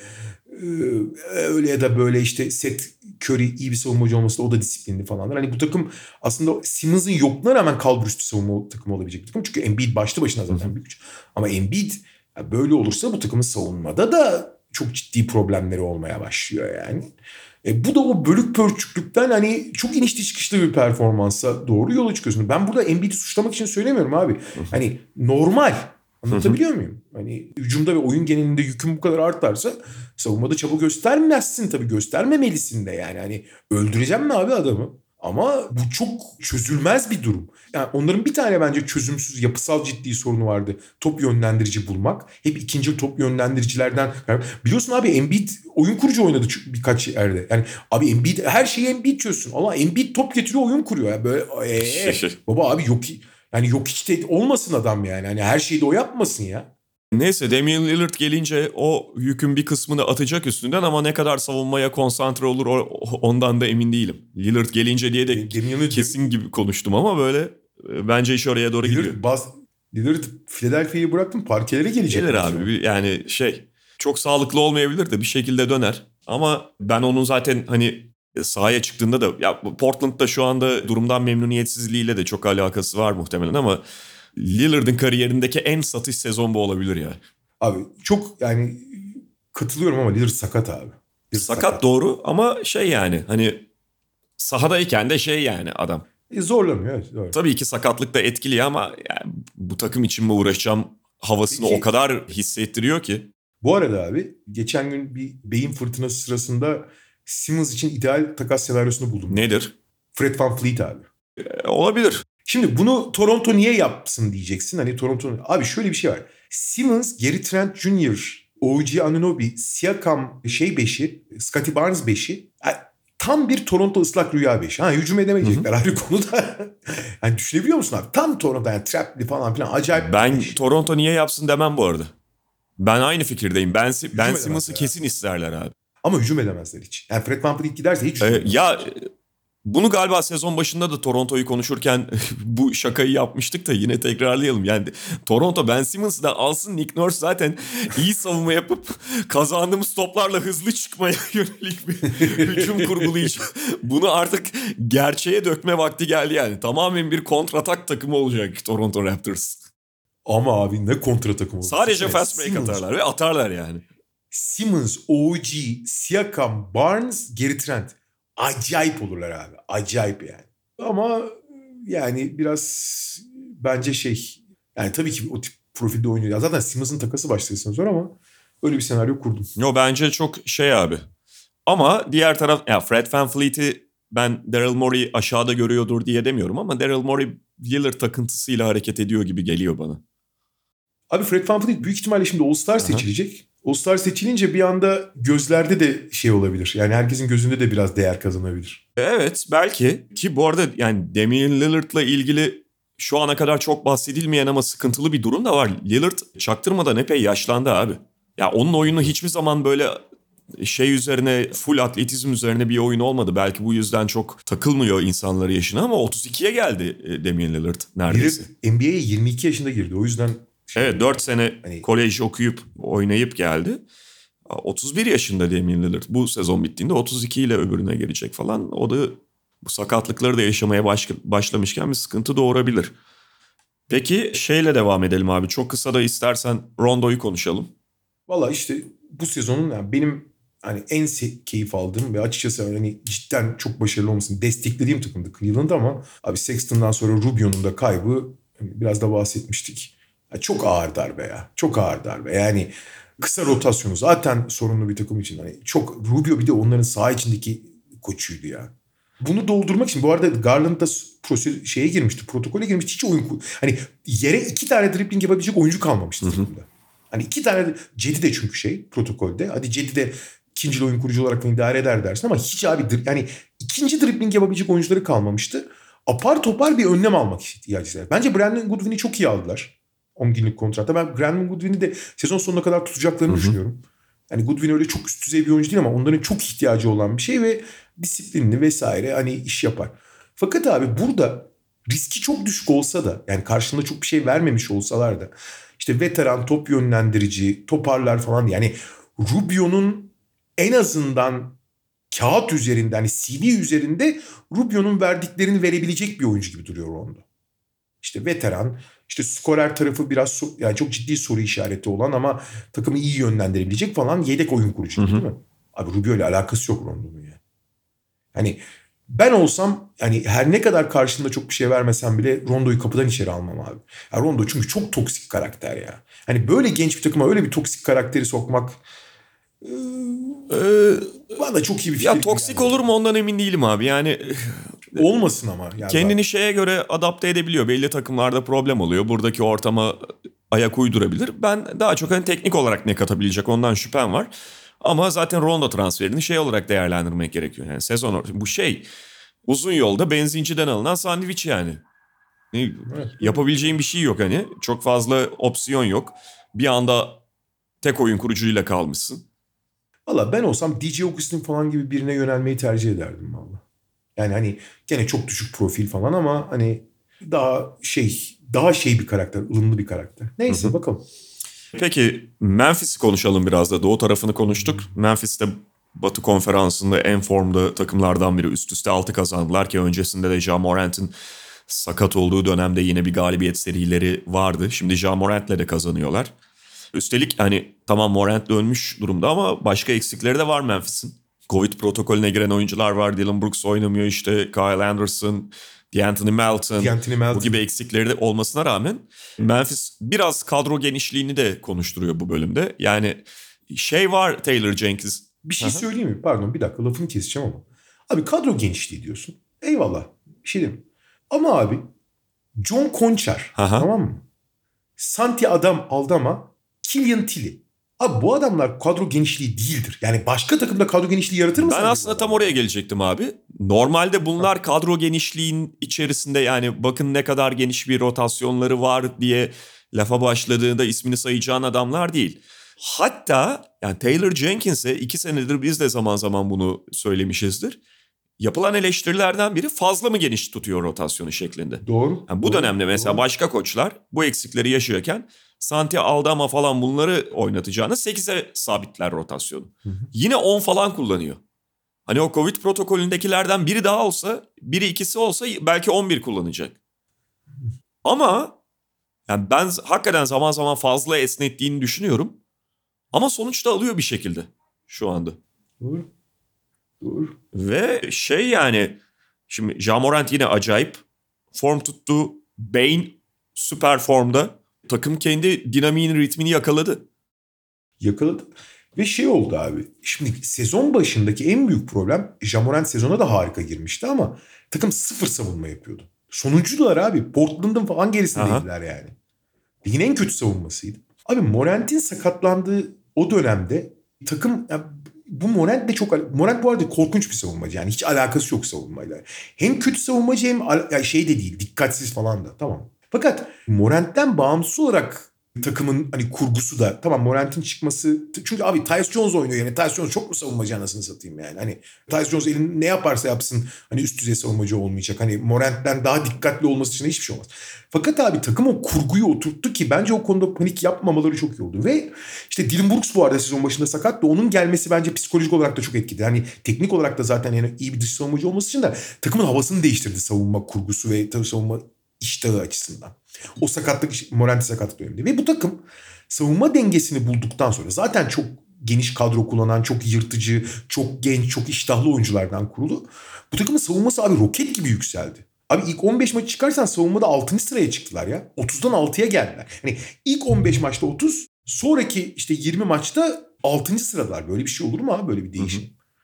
öyle ya da böyle işte Seth Curry iyi bir savunmacı olması da o da disiplinli falanlar. Hani bu takım aslında Simmons'ın yokluğuna rağmen kalburüstü savunma takımı olabilecek bir takım. Çünkü Embiid başlı başına zaten güç. Ama Embiid böyle olursa bu takımın savunmada da çok ciddi problemleri olmaya başlıyor yani. E, bu da o bölük pörçüklükten hani çok inişli çıkışlı bir performansa doğru yola çıkıyorsun. Ben burada Embiid'i suçlamak için söylemiyorum abi. Hani normal. Anlatabiliyor muyum? Hani hücumda ve oyun genelinde yükün bu kadar artarsa savunmada çaba göstermezsin tabii. Göstermemelisin de yani. Hani öldüreceğim mi abi adamı? Ama bu çok çözülmez bir durum. Yani onların bir tane bence çözümsüz yapısal ciddi sorunu vardı. Top yönlendirici bulmak. Hep ikinci top yönlendiricilerden. Biliyorsun abi Embiid oyun kurucu oynadı birkaç yerde. Yani abi Embiid her şeyi Embiid çözsün. Allah Embiid top getiriyor oyun kuruyor. Yani böyle ee, <laughs> baba abi yok yani yok hiç de olmasın adam yani. Hani her şeyi de o yapmasın ya. Neyse Damian Lillard gelince o yükün bir kısmını atacak üstünden ama ne kadar savunmaya konsantre olur ondan da emin değilim. Lillard gelince diye de Damian Lillard- kesin gibi konuştum ama böyle e, bence iş oraya doğru gidiyor. Lillard, baz, Lillard Philadelphia'yı bıraktım parkelere gelecek. Gelir abi bir- yani şey çok sağlıklı olmayabilir de bir şekilde döner. Ama ben onun zaten hani E, sahaya çıktığında da ya Portland'da şu anda durumdan memnuniyetsizliğiyle de çok alakası var muhtemelen ama Lillard'ın kariyerindeki en satış sezon bu olabilir ya. Abi çok yani katılıyorum ama Lillard sakat abi. Lillard Sakat, doğru ama şey yani hani sahadayken de şey yani adam. E, zorlamıyor evet doğru. Tabii ki sakatlık da etkili ama yani bu takım için mi uğraşacağım havasını Peki- o kadar hissettiriyor ki. Bu arada abi geçen gün bir beyin fırtınası sırasında Simmons için ideal takas senaryosunu buldum. Nedir? Fred Van Fleet abi. E, olabilir. Şimdi bunu Toronto niye yapsın diyeceksin. Hani Toronto abi şöyle bir şey var. Simmons, Gary Trent Jr., OG Anunoby, Siakam şey beşi, Scottie Barnes beşi. Yani tam bir Toronto ıslak rüya beşi. Ha hücum edemeyecekler ayrı konuda. <laughs> yani düşünebiliyor musun abi? Tam Toronto yani trapli falan filan acayip Ben beş. Toronto niye yapsın demem bu arada. Ben aynı fikirdeyim. Ben, ben edemezler Simmons'ı kesin isterler abi. Ama hücum edemezler hiç. Yani Fred Van Fleet giderse hiç hücum Ee, edemezler. ya bunu galiba sezon başında da Toronto'yu konuşurken <laughs> bu şakayı yapmıştık da yine tekrarlayalım. Yani Toronto Ben Simmons'ı da alsın Nick Nurse zaten iyi savunma yapıp kazandığımız toplarla hızlı çıkmaya <laughs> yönelik bir hücum kurgulayacak. <laughs> Bunu artık gerçeğe dökme vakti geldi yani. Tamamen bir kontratak takımı olacak Toronto Raptors. Ama abi ne kontra takım oldu. Sadece Evet, fast break Simmons, atarlar ve atarlar yani. Simmons, OG, Siakam, Barnes, Gary Trent. Acayip olurlar abi. Acayip yani. Ama yani biraz bence şey yani tabii ki o tip profilde oynuyor. Ya Zaten Simmons'ın takası başlasın zor ama öyle bir senaryo kurdum. Yo bence çok şey abi. Ama diğer taraf ya Fred VanVleet'i ben Daryl Morey aşağıda görüyordur diye demiyorum ama Daryl Morey Lillard takıntısıyla hareket ediyor gibi geliyor bana. Abi Fred VanVleet büyük ihtimalle şimdi All-Star seçilecek. All-Star seçilince bir anda gözlerde de şey olabilir. Yani herkesin gözünde de biraz değer kazanabilir. Evet belki ki bu arada yani Damian Lillard'la ilgili şu ana kadar çok bahsedilmeyen ama sıkıntılı bir durum da var. Lillard çaktırmadan epey yaşlandı abi. Ya onun oyunu hiçbir zaman böyle şey üzerine full atletizm üzerine bir oyun olmadı. Belki bu yüzden çok takılmıyor insanları yaşına ama 32'ye geldi e, Damian Lillard neredeyse. Lillard NBA'ye 22 yaşında girdi. O yüzden şey- Evet 4 sene Hani- kolej okuyup oynayıp geldi. 31 yaşında Damian Lillard. Bu sezon bittiğinde 32 ile öbürüne gelecek falan. O da bu sakatlıkları da yaşamaya baş, başlamışken bir sıkıntı doğurabilir. Peki şeyle devam edelim abi. Çok kısa da istersen Rondo'yu konuşalım. Valla işte bu sezonun yani benim hani en keyif aldığım ve açıkçası hani cidden çok başarılı olmasını desteklediğim takımdı Cleveland ama abi Sexton'dan sonra Rubio'nun da kaybı hani biraz da bahsetmiştik. Çok ağır darbe ya. Çok ağır darbe. Yani kısa rotasyonu zaten sorunlu bir takım için. Hani çok Rubio bir de onların saha içindeki koçuydu ya. Bunu doldurmak için bu arada Garland da prosedür, şeye girmişti, protokole girmişti. Hiç oyun hani yere iki tane dribbling yapabilecek oyuncu kalmamıştı takımda. Hani iki tane Cedi de çünkü şey protokolde. Hadi Cedi de ikinci oyun kurucu olarak idare eder dersin ama hiç abi yani ikinci dribbling yapabilecek oyuncuları kalmamıştı. Apar topar bir önlem almak ihtiyacı var. Bence Brandon Goodwin'i çok iyi aldılar. 10 günlük kontratta. Ben Brandon Goodwin'i de sezon sonuna kadar tutacaklarını düşünüyorum. Yani Goodwin öyle çok üst düzey bir oyuncu değil ama onların çok ihtiyacı olan bir şey ve disiplinli vesaire hani iş yapar. Fakat abi burada riski çok düşük olsa da yani karşında çok bir şey vermemiş olsalar da işte veteran top yönlendirici, toparlar falan yani Rubio'nun en azından kağıt üzerinde hani CV üzerinde Rubio'nun verdiklerini verebilecek bir oyuncu gibi duruyor Rondo. İşte veteran, işte skorer tarafı biraz yani çok ciddi soru işareti olan ama takımı iyi yönlendirebilecek falan yedek oyun kurucu değil mi? Abi Rubio ile alakası yok Rondo'nun ya. Hani ben olsam yani her ne kadar karşında çok bir şey vermesem bile Rondo'yu kapıdan içeri almam abi. Ya Rondo çünkü çok toksik karakter ya. Hani böyle genç bir takıma öyle bir toksik karakteri sokmak Ee, bana çok iyi bir fikir. ya toksik geldi. olur mu ondan emin değilim abi. Yani Olmasın ama. Yani kendini şeye göre adapte edebiliyor. Belli takımlarda problem oluyor. Buradaki ortama ayak uydurabilir. Ben daha çok hani teknik olarak ne katabilecek ondan şüphem var. Ama zaten Rondo transferini şey olarak değerlendirmek gerekiyor. Yani sezon or- bu şey uzun yolda benzinciden alınan sandviç yani. Evet. Yapabileceğin bir şey yok hani. Çok fazla opsiyon yok. Bir anda tek oyun kurucuyla kalmışsın. Valla ben olsam DJ Augustin falan gibi birine yönelmeyi tercih ederdim valla. Yani hani gene çok düşük profil falan ama hani daha şey daha şey bir karakter, ılımlı bir karakter. Neyse Hı hı. bakalım. Peki Memphis'i konuşalım biraz da. Doğu tarafını konuştuk. Memphis'te Batı konferansında en formda takımlardan biri. Üst üste 6 kazandılar ki öncesinde de Ja Morant'in sakat olduğu dönemde yine bir galibiyet serileri vardı. Şimdi Ja Morant'le de kazanıyorlar. Üstelik hani tamam Morant dönmüş durumda ama başka eksikleri de var Memphis'in. Covid protokolüne giren oyuncular var. Dylan Brooks oynamıyor işte. Kyle Anderson, D'Anthony Melton. D'Anthony Melton. Bu gibi eksikleri de olmasına rağmen Memphis biraz kadro genişliğini de konuşturuyor bu bölümde. Yani şey var Taylor Jenkins. Bir şey söyleyeyim mi? Pardon bir dakika lafını keseceğim ama. Abi kadro genişliği diyorsun. Eyvallah. Bir şey demiyorum. Ama abi John Conchar Aha. tamam mı? Santi Adam Aldama, Killian Tilly. Abi bu adamlar kadro genişliği değildir. Yani başka takımda kadro genişliği yaratır mı? Ben aslında tam oraya gelecektim abi. Normalde bunlar kadro genişliğin içerisinde yani bakın ne kadar geniş bir rotasyonları var diye lafa başladığında ismini sayacağın adamlar değil. Hatta yani Taylor Jenkins'e iki senedir biz de zaman zaman bunu söylemişizdir. Yapılan eleştirilerden biri fazla mı geniş tutuyor rotasyonu şeklinde. Doğru. Yani bu doğru, dönemde mesela doğru. başka koçlar bu eksikleri yaşıyorken Santi Aldama falan bunları oynatacağını 8'e sabitler rotasyonu. Yine 10 falan kullanıyor. Hani o Covid protokolündekilerden biri daha olsa, biri ikisi olsa belki 11 kullanacak. Ama yani ben hakikaten zaman zaman fazla esnettiğini düşünüyorum. Ama sonuçta alıyor bir şekilde şu anda. Doğru. Doğru. Ve şey yani şimdi Jamorant yine acayip form tuttu. Bane süper formda. Takım kendi dinamiğini, ritmini yakaladı. Yakaladı. Ve şey oldu abi. Şimdi sezon başındaki en büyük problem Jamorant sezona da harika girmişti ama takım sıfır savunma yapıyordu. Sonuncular abi. Portland'ın falan gerisindeydiler yani. Ligin en kötü savunmasıydı. Abi Morant'in sakatlandığı o dönemde takım bu Morant de çok Morant bu arada korkunç bir savunmacı yani hiç alakası yok savunmayla. Hem kötü savunmacı hem al- şey de değil dikkatsiz falan da tamam. Fakat Morant'ten bağımsız olarak takımın hani kurgusu da tamam Morant'in çıkması çünkü abi Tyus Jones oynuyor yani Tyus Jones çok mu savunmacı anasını satayım yani hani Tyus Jones elin ne yaparsa yapsın hani üst düzey savunmacı olmayacak hani Morant'ten daha dikkatli olması için hiçbir şey olmaz. Fakat abi takım o kurguyu oturttu ki bence o konuda panik yapmamaları çok iyi oldu ve işte Dylan Brooks bu arada sezon başında sakattı onun gelmesi bence psikolojik olarak da çok etkili. Hani teknik olarak da zaten yani iyi bir dış savunmacı olması için de takımın havasını değiştirdi savunma kurgusu ve tabii savunma iştahı açısından. O sakatlık, Morant'i sakatlık döneminde. Ve bu takım savunma dengesini bulduktan sonra zaten çok geniş kadro kullanan, çok yırtıcı, çok genç, çok iştahlı oyunculardan kurulu. Bu takımın savunması abi roket gibi yükseldi. Abi ilk 15 maçı çıkarsan savunmada 6. sıraya çıktılar ya. 30'dan 6'ya geldiler. Hani ilk 15 maçta 30, sonraki işte 20 maçta 6. sıralar. Böyle bir şey olur mu abi böyle bir değişim?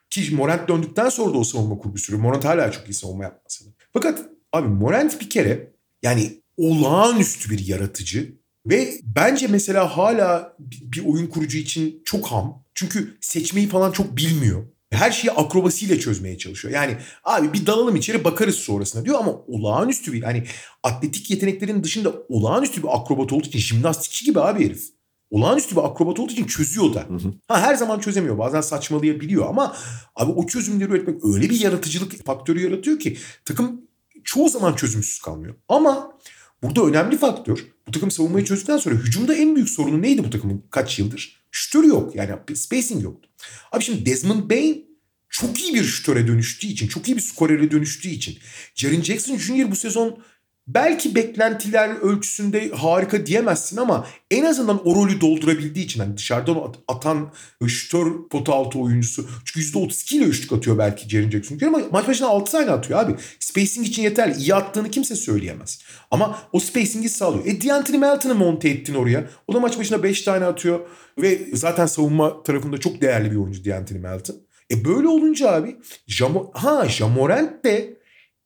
Ki Morant döndükten sonra da o savunma kurgu sürüyor. Morant hala çok iyi savunma yapmasa da. Fakat abi Morant bir kere yani olağanüstü bir yaratıcı ve bence mesela hala bir oyun kurucu için çok ham. Çünkü seçmeyi falan çok bilmiyor. Her şeyi akrobasiyle çözmeye çalışıyor. Yani abi bir dalalım içeri bakarız sonrasında diyor ama olağanüstü bir hani atletik yeteneklerin dışında olağanüstü bir akrobat olduğu için jimnastikçi gibi abi herif. Olağanüstü bir akrobat olduğu için çözüyor da. Ha her zaman çözemiyor. Bazen saçmalayabiliyor ama abi o çözümleri üretmek öyle bir yaratıcılık faktörü yaratıyor ki takım çoğu zaman çözümsüz kalmıyor. Ama burada önemli faktör bu takım savunmayı çözdükten sonra hücumda en büyük sorunu neydi bu takımın kaç yıldır? Şütörü yok yani spacing yoktu. Abi şimdi Desmond Bain çok iyi bir şütöre dönüştüğü için, çok iyi bir skorere dönüştüğü için. Jaren Jackson Jr. bu sezon belki beklentiler ölçüsünde harika diyemezsin ama en azından o rolü doldurabildiği için hani dışarıdan at- atan şütör pota altı oyuncusu. Çünkü %32 ile üçlük atıyor belki Jaren Jackson ama maç başına 6 tane atıyor abi. Spacing için yeterli. İyi attığını kimse söyleyemez. Ama o spacing'i sağlıyor. E D'Anthony Melton'ı monte ettin oraya. O da maç başına 5 tane atıyor. Ve zaten savunma tarafında çok değerli bir oyuncu D'Anthony Melton. E böyle olunca abi Jamo ha Jamorant de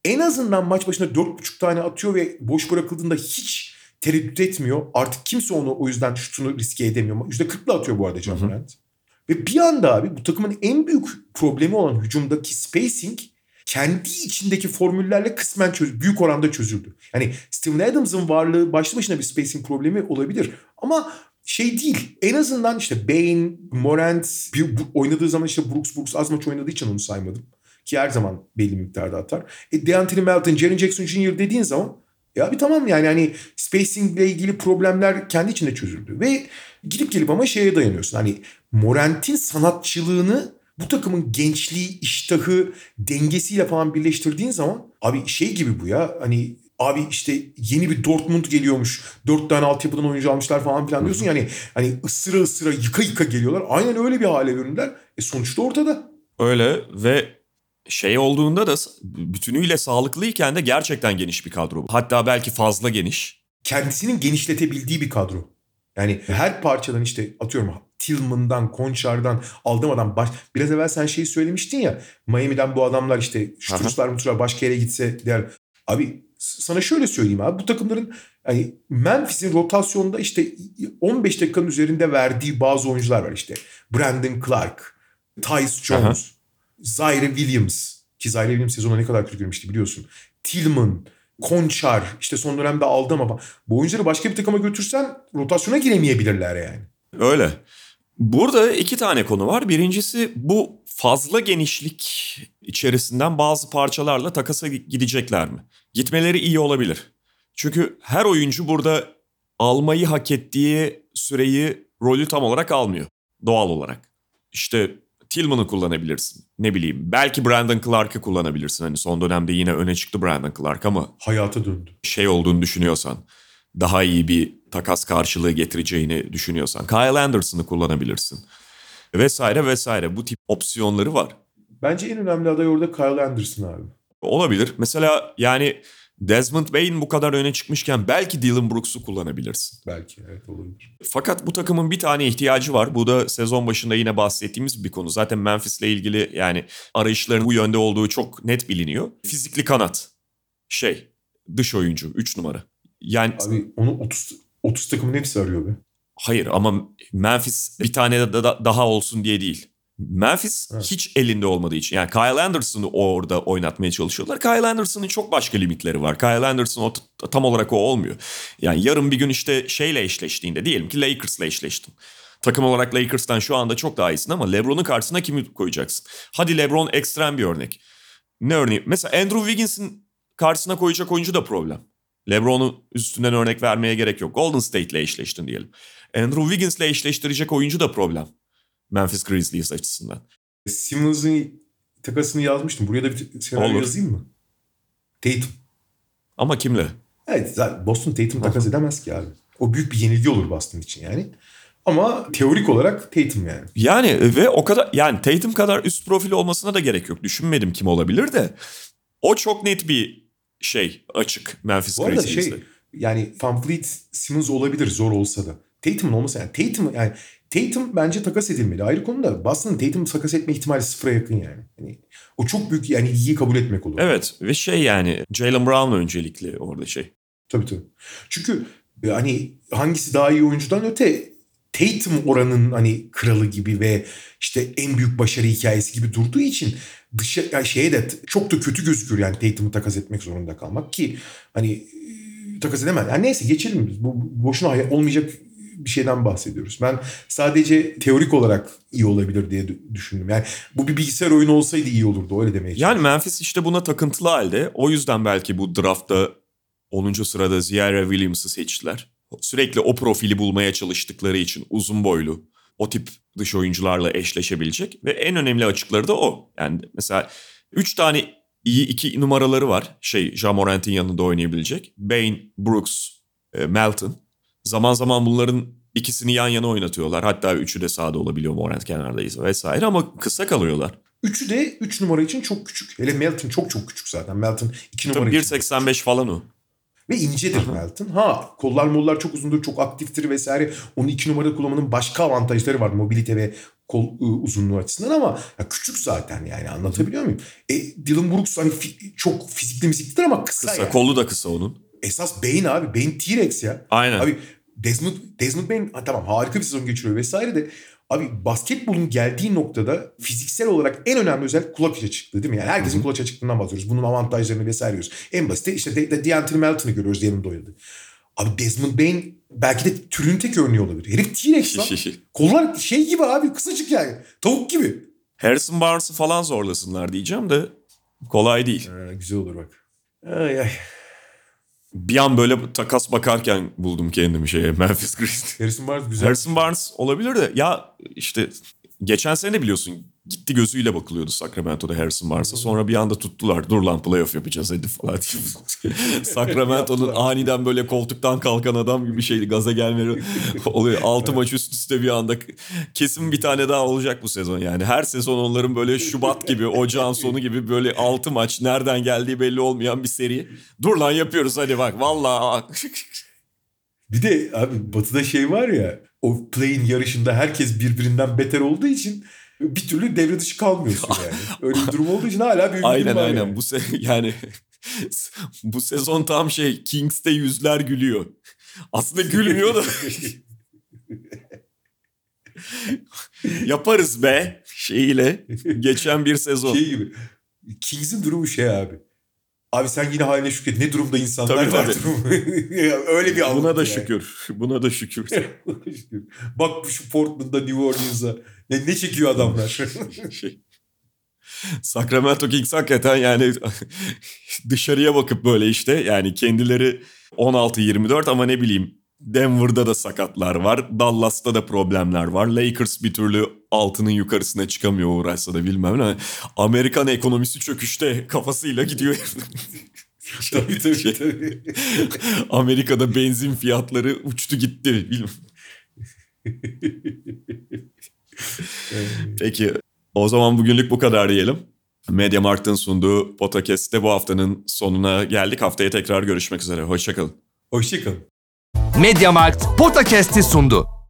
en azından maç başına 4,5 tane atıyor ve boş bırakıldığında hiç tereddüt etmiyor. Artık kimse onu o yüzden şutunu riske edemiyor. %40'la atıyor bu arada Jamorant. Ve bir anda abi bu takımın en büyük problemi olan hücumdaki spacing kendi içindeki formüllerle kısmen çöz büyük oranda çözüldü. Yani Steven Adams'ın varlığı başlı başına bir spacing problemi olabilir. Ama şey değil. En azından işte Bane, Morant oynadığı zaman işte Brooks Brooks az maç oynadığı için onu saymadım. Ki her zaman belli miktarda atar. E D'Anthony Melton, Jaren Jackson Jr. dediğin zaman ya bir tamam yani hani spacing ile ilgili problemler kendi içinde çözüldü. Ve gidip gelip ama şeye dayanıyorsun. Hani Morant'in sanatçılığını Bu takımın gençliği, iştahı, dengesiyle falan birleştirdiğin zaman abi şey gibi bu ya hani abi işte yeni bir Dortmund geliyormuş. Dört tane altyapıdan oyuncu almışlar falan filan diyorsun. Yani hani ısıra ısıra yıka yıka geliyorlar. Aynen öyle bir hale büründüler. E sonuçta ortada. Öyle ve şey olduğunda da bütünüyle sağlıklıyken de gerçekten geniş bir kadro. Hatta belki fazla geniş. Kendisinin genişletebildiği bir kadro. Yani her parçadan işte atıyorum Tillman'dan, Konçar'dan, Aldama'dan baş... Biraz evvel sen şeyi söylemiştin ya. Miami'den bu adamlar işte Şutruslar mutruslar başka yere gitse der. Abi sana şöyle söyleyeyim abi. Bu takımların hani Memphis'in rotasyonda işte 15 dakikanın üzerinde verdiği bazı oyuncular var işte. Brandon Clark, Tyce Jones, Aha. Zaire Williams. Ki Zaire Williams sezona ne kadar kötü girmişti biliyorsun. Tillman, Konçar işte son dönemde aldı ama bu oyuncuları başka bir takıma götürsen rotasyona giremeyebilirler yani. Öyle. Burada iki tane konu var. Birincisi bu fazla genişlik içerisinden bazı parçalarla takasa gidecekler mi? Gitmeleri iyi olabilir. Çünkü her oyuncu burada almayı hak ettiği süreyi rolü tam olarak almıyor doğal olarak. İşte Tillman'ı kullanabilirsin. Ne bileyim belki Brandon Clark'ı kullanabilirsin. Hani son dönemde yine öne çıktı Brandon Clark ama... Hayata döndü. Şey olduğunu düşünüyorsan daha iyi bir takas karşılığı getireceğini düşünüyorsan Kyle Anderson'ı kullanabilirsin. Vesaire vesaire bu tip opsiyonları var. Bence en önemli aday orada Kyle Anderson abi. Olabilir. Mesela yani Desmond Bain bu kadar öne çıkmışken belki Dylan Brooks'u kullanabilirsin. Belki evet olabilir. Fakat bu takımın bir tane ihtiyacı var. Bu da sezon başında yine bahsettiğimiz bir konu. Zaten Memphis'le ilgili yani arayışların bu yönde olduğu çok net biliniyor. Fizikli kanat. Şey dış oyuncu 3 numara. Yani Abi onu 30 30 takımın hepsi arıyor be. Hayır ama Memphis bir tane de daha olsun diye değil. Memphis evet. hiç elinde olmadığı için. Yani Kyle Anderson'ı orada oynatmaya çalışıyorlar. Kyle Anderson'ın çok başka limitleri var. Kyle Anderson o, tam olarak o olmuyor. Yani yarın bir gün işte şeyle eşleştiğinde diyelim ki Lakers'la eşleştin. Takım olarak Lakers'tan şu anda çok daha iyisin ama LeBron'un karşısına kimi koyacaksın? Hadi LeBron ekstrem bir örnek. Ne örneği? Mesela Andrew Wiggins'in karşısına koyacak oyuncu da problem. LeBron'u üstünden örnek vermeye gerek yok. Golden State ile eşleştin diyelim. Andrew Wiggins ile eşleştirecek oyuncu da problem. Memphis Grizzlies açısından. Simmons'ın takasını yazmıştım. Buraya da bir senaryo Olur. yazayım mı? Tatum. Ama kimle? Evet Boston Tatum takas edemez ki abi. O büyük bir yenilgi olur Boston için yani. Ama teorik olarak Tatum yani. Yani ve o kadar yani Tatum kadar üst profil olmasına da gerek yok. Düşünmedim kim olabilir de. O çok net bir şey açık Memphis Bu arada şey yani Van Fleet Simmons olabilir zor olsa da. Tatum'un olması yani Tatum yani Tatum bence takas edilmeli. Ayrı konu da Boston'ın Tatum takas etme ihtimali sıfıra yakın yani. yani. O çok büyük yani iyi kabul etmek olur. Evet ve şey yani Jalen Brown öncelikli orada şey. Tabii tabii. Çünkü hani hangisi daha iyi oyuncudan öte Tatum oranın hani kralı gibi ve işte en büyük başarı hikayesi gibi durduğu için dışa yani şeye de çok da kötü gözüküyor yani Tatum'u takas etmek zorunda kalmak ki hani takas edemez. Yani neyse geçelim biz. Bu boşuna olmayacak bir şeyden bahsediyoruz. Ben sadece teorik olarak iyi olabilir diye düşündüm. Yani bu bir bilgisayar oyunu olsaydı iyi olurdu öyle demeye Yani Memphis işte buna takıntılı halde. O yüzden belki bu draftta 10. sırada Ziyara Williams'ı seçtiler. Sürekli o profili bulmaya çalıştıkları için uzun boylu, o tip dış oyuncularla eşleşebilecek ve en önemli açıkları da o. Yani mesela 3 tane iyi iki numaraları var. Şey Jamorant'in yanında oynayabilecek. Bain, Brooks, e, Melton. Zaman zaman bunların ikisini yan yana oynatıyorlar. Hatta üçü de sağda olabiliyor Morant kenardayız vesaire ama kısa kalıyorlar. Üçü de 3 üç numara için çok küçük. Hele Melton çok çok küçük zaten. Melton 2 numara Tabii 1.85 falan o. Ve incedir Melton. Ha kollar mollar çok uzundur, çok aktiftir vesaire. Onun iki numarada kullanmanın başka avantajları var. Mobilite ve kol ıı, uzunluğu açısından ama ya küçük zaten yani anlatabiliyor muyum? E, Dylan Brooks hani fi, çok fizikli müziklidir ama kısa, kısa yani. Kolu da kısa onun. Esas Bane abi. Bane T-Rex ya. Aynen. Abi Desmond, Desmond Bane ha, tamam harika bir sezon geçiriyor vesaire de Abi basketbolun geldiği noktada fiziksel olarak en önemli özellik kulak içe çıktı değil mi? Yani herkesin Hı-hı. çıktığından bahsediyoruz. Bunun avantajlarını vesaire görüyoruz. En basit işte de, de, DeAndre Melton'ı görüyoruz yanında oynadı. Abi Desmond Bain belki de türün tek örneği olabilir. Herif T-Rex lan. Kollar şey gibi abi kısacık yani. Tavuk gibi. Harrison Barnes'ı falan zorlasınlar diyeceğim de kolay değil. Ha, güzel olur bak. Ay ay bir an böyle takas bakarken buldum kendimi şeye <laughs> Memphis Grizzlies. Harrison Barnes güzel. Harrison Barnes olabilir de ya işte geçen sene de biliyorsun gitti gözüyle bakılıyordu Sacramento'da Harrison varsa. Sonra bir anda tuttular. Dur lan playoff yapacağız hadi falan diye. <laughs> Sacramento'nun aniden böyle koltuktan kalkan adam gibi şey gaza gelmeleri <laughs> oluyor. Altı maç üst üste bir anda kesin bir tane daha olacak bu sezon yani. Her sezon onların böyle Şubat gibi, Ocağın sonu gibi böyle altı maç nereden geldiği belli olmayan bir seri. Dur lan yapıyoruz hadi bak vallahi. Bir de abi batıda şey var ya o play'in yarışında herkes birbirinden beter olduğu için bir türlü devre dışı kalmıyorsun <laughs> yani. Öyle bir durum olduğu için hala bir Aynen var aynen yani. bu se- <laughs> yani <laughs> bu sezon tam şey Kings'te yüzler gülüyor. Aslında gülmüyor da yaparız be şeyiyle geçen bir sezon. şey gibi. Kings'in durumu şey abi. Abi sen yine haline şükret. Ne durumda insanlar Tabii, var tabii. Öyle bir Buna da yani. şükür. Buna da şükür. Bak şu Portland'da New Orleans'a. Ne, ne çekiyor adamlar? <laughs> şey. Sacramento Kings hakikaten yani <laughs> dışarıya bakıp böyle işte yani kendileri 16-24 ama ne bileyim Denver'da da sakatlar var. Dallas'ta da problemler var. Lakers bir türlü altının yukarısına çıkamıyor uğraşsa da bilmem ne. Amerikan ekonomisi çöküşte kafasıyla gidiyor. <laughs> tabii tabii, tabii. Amerika'da benzin fiyatları uçtu gitti. Bilmem. <laughs> Peki o zaman bugünlük bu kadar diyelim. Mediamarkt'ın sunduğu podcast'te bu haftanın sonuna geldik. Haftaya tekrar görüşmek üzere. Hoşçakalın. Hoşçakalın. Mediamarkt Podcast'i sundu.